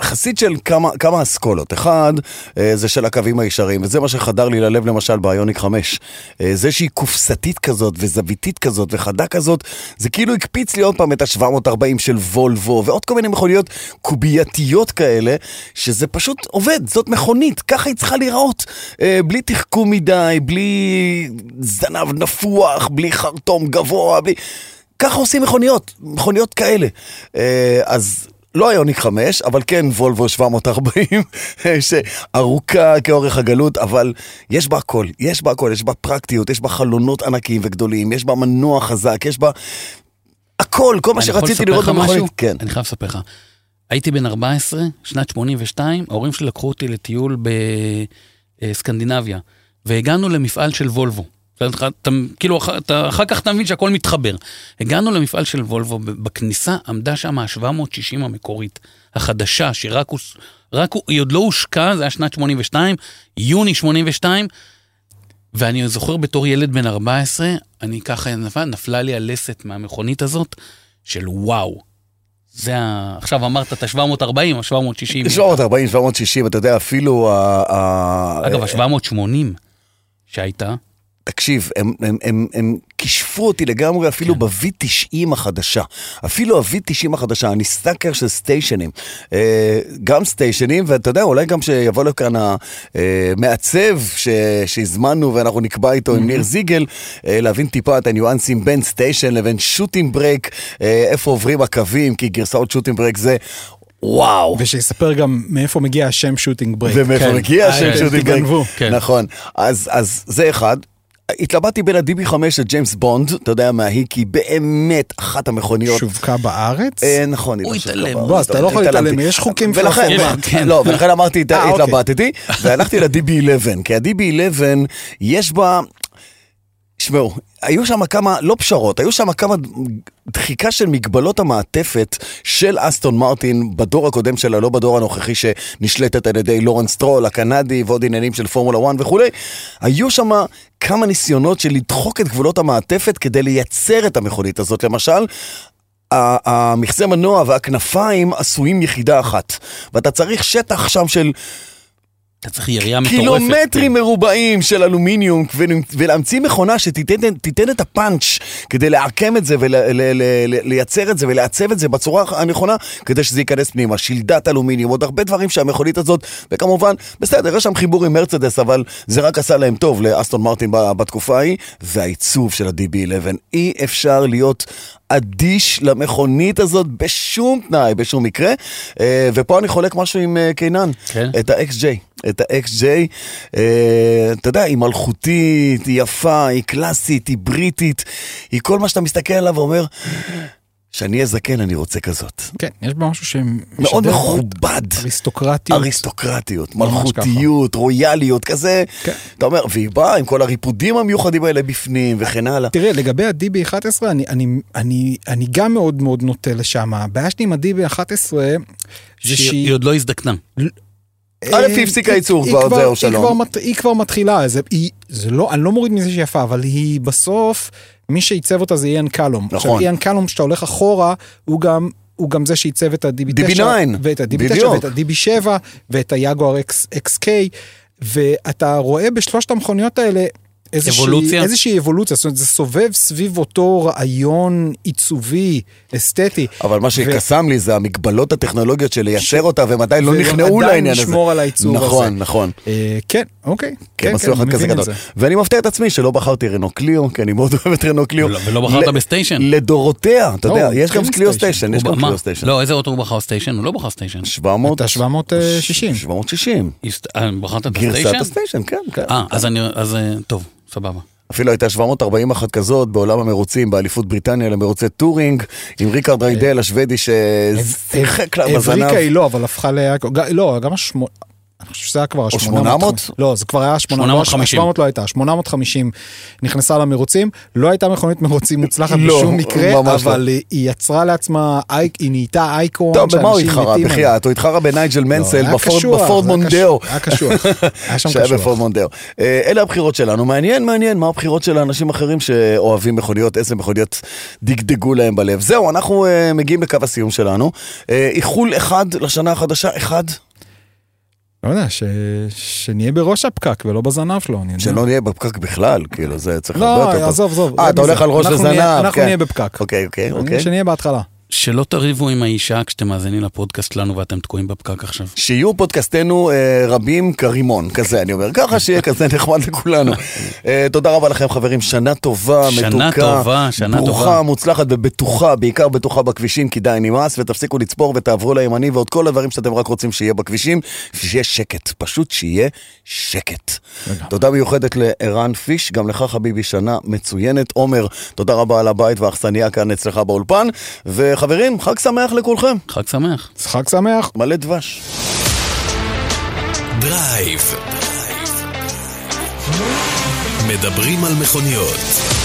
חסיד של כמה, כמה אסכולות. אחד, אה, זה של הקווים הישרים, וזה מה שחדר לי ללב למשל באיוניק 5. אה, זה שהיא קופסתית כזאת, וזוויתית כזאת, וחדה כזאת, זה כאילו הקפיץ לי עוד פעם את ה-740 של וולבו, ועוד כל מיני מכוניות קובייתיות כאלה, שזה פשוט עובד, זאת מכונית, ככה היא צריכה להיראות. אה, בלי תחכום מדי, בלי זנב נפוח, בלי חרטום גבוה, בלי... ככה עושים מכוניות, מכוניות כאלה. אז לא איוניק 5, אבל כן וולבו 740, שארוכה כאורך הגלות, אבל יש בה הכל, יש בה הכל, יש בה פרקטיות, יש בה חלונות ענקיים וגדולים, יש בה מנוע חזק, יש בה הכל, כל מה שרציתי לראות? במכונית. כן. אני חייב לספר לך. הייתי בן 14, שנת 82, ההורים שלי לקחו אותי לטיול בסקנדינביה, והגענו למפעל של וולבו. אתה, אתה, כאילו, אח- אתה, אחר כך אתה מבין שהכל מתחבר. הגענו למפעל של וולבו, בכניסה עמדה שם ה-760 המקורית, החדשה, שרק הוש- רק, הוא- היא עוד לא הושקה, זה היה שנת 82, יוני 82, ואני זוכר בתור ילד בן 14, אני ככה, נפל, נפלה לי הלסת מהמכונית הזאת, של וואו. זה ה... עכשיו אמרת את ה-740, ה-760. 740, 760, אתה יודע, אפילו. ה- אגב, ה-780 שהייתה, תקשיב, הם, הם, הם, הם כישפו אותי לגמרי אפילו כן. ב-V90 החדשה. אפילו ה-V90 החדשה, אני sucker של סטיישנים. אה, גם סטיישנים, ואתה יודע, אולי גם שיבוא לכאן המעצב ש- שהזמנו ואנחנו נקבע איתו עם ניר זיגל, אה, להבין טיפה את הניואנסים בין סטיישן לבין shooting brake, אה, איפה עוברים הקווים, כי גרסאות shooting brake זה... וואו. ושיספר גם מאיפה מגיע השם shooting brake. ומאיפה כן. מגיע השם כן, של דיברק. תגנבו. כן. נכון. אז אז זה אחד. התלבטתי בין ה-DB5 לג'יימס בונד, אתה יודע מה היא, כי באמת אחת המכוניות. שווקה בארץ? אה, נכון, היא הוא לא שווקה התעלם. בארץ. בוא, אז אתה לא יכול. להתעלם, יש חוקים ולכן, החברה. כן. לא, ולכן אמרתי, אה, אוקיי. התלבטתי, והלכתי ל-DB11, כי ה-DB11 יש בה... תשמעו, היו שם כמה, לא פשרות, היו שם כמה דחיקה של מגבלות המעטפת של אסטון מרטין בדור הקודם שלה, לא בדור הנוכחי שנשלטת על ידי לורנס סטרול הקנדי ועוד עניינים של פורמולה 1 וכולי. היו שם כמה ניסיונות של לדחוק את גבולות המעטפת כדי לייצר את המכונית הזאת. למשל, המכסה מנוע והכנפיים עשויים יחידה אחת, ואתה צריך שטח שם של אתה צריך ירייה מטורפת. קילומטרים מרובעים של אלומיניום ולהמציא מכונה שתיתן תיתן את הפאנץ' כדי לעקם את זה ולייצר את זה ולעצב את זה בצורה הנכונה כדי שזה ייכנס פנימה. שלדת אלומיניום, עוד הרבה דברים שהמכונית הזאת, וכמובן, בסדר, יש שם חיבור עם מרצדס, אבל זה רק עשה להם טוב לאסטון מרטין בתקופה ההיא, והעיצוב של ה-DB11. אי אפשר להיות אדיש למכונית הזאת בשום תנאי, בשום מקרה. אה, ופה אני חולק משהו עם אה, קינן. כן. את ה-XJ. את ה-XJ, אה, אתה יודע, היא מלכותית, היא יפה, היא קלאסית, היא בריטית, היא כל מה שאתה מסתכל עליו ואומר, כשאני אהיה זקן אני רוצה כזאת. כן, יש בה משהו שמשדר מאוד מכובד. אריסטוקרטיות. אריסטוקרטיות, מלכותיות, רויאליות, כזה. כן. אתה אומר, והיא באה עם כל הריפודים המיוחדים האלה בפנים וכן הלאה. תראה, לגבי ה-DB11, אני, אני, אני, אני גם מאוד מאוד נוטה לשם. הבעיה שלי עם ה-DB11, זה שהיא שהיא... היא עוד לא הזדקנה. א', היא הפסיקה ייצור כבר, זהו, שלום. היא כבר מתחילה, זה, לא, אני לא מוריד מזה שהיא יפה, אבל היא בסוף, מי שעיצב אותה זה איאן קלום. נכון. עכשיו, איאן קלום, כשאתה הולך אחורה, הוא גם... הוא גם זה שעיצב את ה-DB9, DB9, ואת ה-DB9 בדיוק. ואת ה-DB7 ואת היאגואר XK, ואתה רואה בשלושת המכוניות האלה איזושהי אבולוציה? איזושהי אבולוציה, זאת אומרת זה סובב סביב אותו רעיון עיצובי, אסתטי. אבל מה ו- שקסם לי זה המגבלות הטכנולוגיות של לייצר אותה, והם עדיין לא נכנעו לעניין הזה. לשמור על העיצוב נכון, הזה. נכון. אה, כן, אוקיי. כן, כן, עשו אחד אני כזה מבין את גדול. זה. ואני מפתיע את עצמי שלא בחרתי רנו קליו, כי אני מאוד אוהב את רנו קליו. ולא- ולא בחרת ל- בסטיישן. לדורותיה, אתה לא, יודע, הוא יש גם התחיל קליו. סטיישן, יש גם? קליו סטיישן. לא, איזה אוטו הוא בחר סטיישן? הוא לא בחר סטיישן. 700... את ה-760. 760. הסט- אה, בחרת את גרסת הסטיישן? הסטיישן, כן, כן. אה, אז אני... אז אה, טוב, סבבה. אפילו הייתה 741 כזאת בעולם המרוצים, באליפות בריטניה למרוצי touring, עם ריקרד ריידל השוודי ששיחק לה בזנב. אבריקה היא לא, אבל הפכה ל... לא, גם השמונה... אני חושב שזה היה כבר ה-800. 800? לא, זה כבר היה 800. 850. 700 לא הייתה, 850 נכנסה למרוצים. לא הייתה מכונית מרוצים מוצלחת לא, בשום מקרה, לא. אבל היא יצרה לעצמה, היא נהייתה אייקון טוב, במה הוא התחרה? בחייאת, הוא התחרה בנייג'ל לא, מנסל בפורד- זה היה מונדאו. קשוח, היה קשוח. היה שם שהיה קשוח. בפורד מונדאו. אה, אלה הבחירות שלנו. מעניין, מעניין, מה הבחירות של האנשים אחרים שאוהבים מכוניות, איזה מכוניות דגדגו להם בלב. זהו, אנחנו אה, מגיעים לקו הסיום שלנו. אה, איחול אחד לשנה החדשה, אחד, לא יודע, ש- שנהיה בראש הפקק ולא בזנב שלו. אני יודע. שלא נהיה בפקק בכלל, כאילו, זה צריך לא, הרבה יותר טוב. עזוב, עזוב. אה, אתה. הולך על ראש אנחנו נהיה- וזנב, אנחנו כן. נהיה בפקק. אוקיי, אוקיי, אוקיי. שנהיה בהתחלה. שלא תריבו עם האישה כשאתם מאזינים לפודקאסט שלנו ואתם תקועים בפקק עכשיו. שיהיו פודקאסטנו אה, רבים כרימון, כזה אני אומר, ככה שיהיה כזה נחמד לכולנו. אה, תודה רבה לכם חברים, שנה טובה, שנה מתוקה, טובה, שנה ברוכה, טובה. מוצלחת ובטוחה, בעיקר בטוחה בכבישים, כי די נמאס, ותפסיקו לצפור ותעברו לימני ועוד כל הדברים שאתם רק רוצים שיהיה בכבישים, שיהיה שקט, פשוט שיהיה שקט. תודה מיוחדת לערן פיש, גם לך חביבי, שנה מצוינת. עומר, תודה רבה על הבית והאכסניה כאן אצלך באולפן, וחברים, חג שמח לכולכם, חג שמח. חג שמח. מלא דבש. דרייב. מדברים על מכוניות.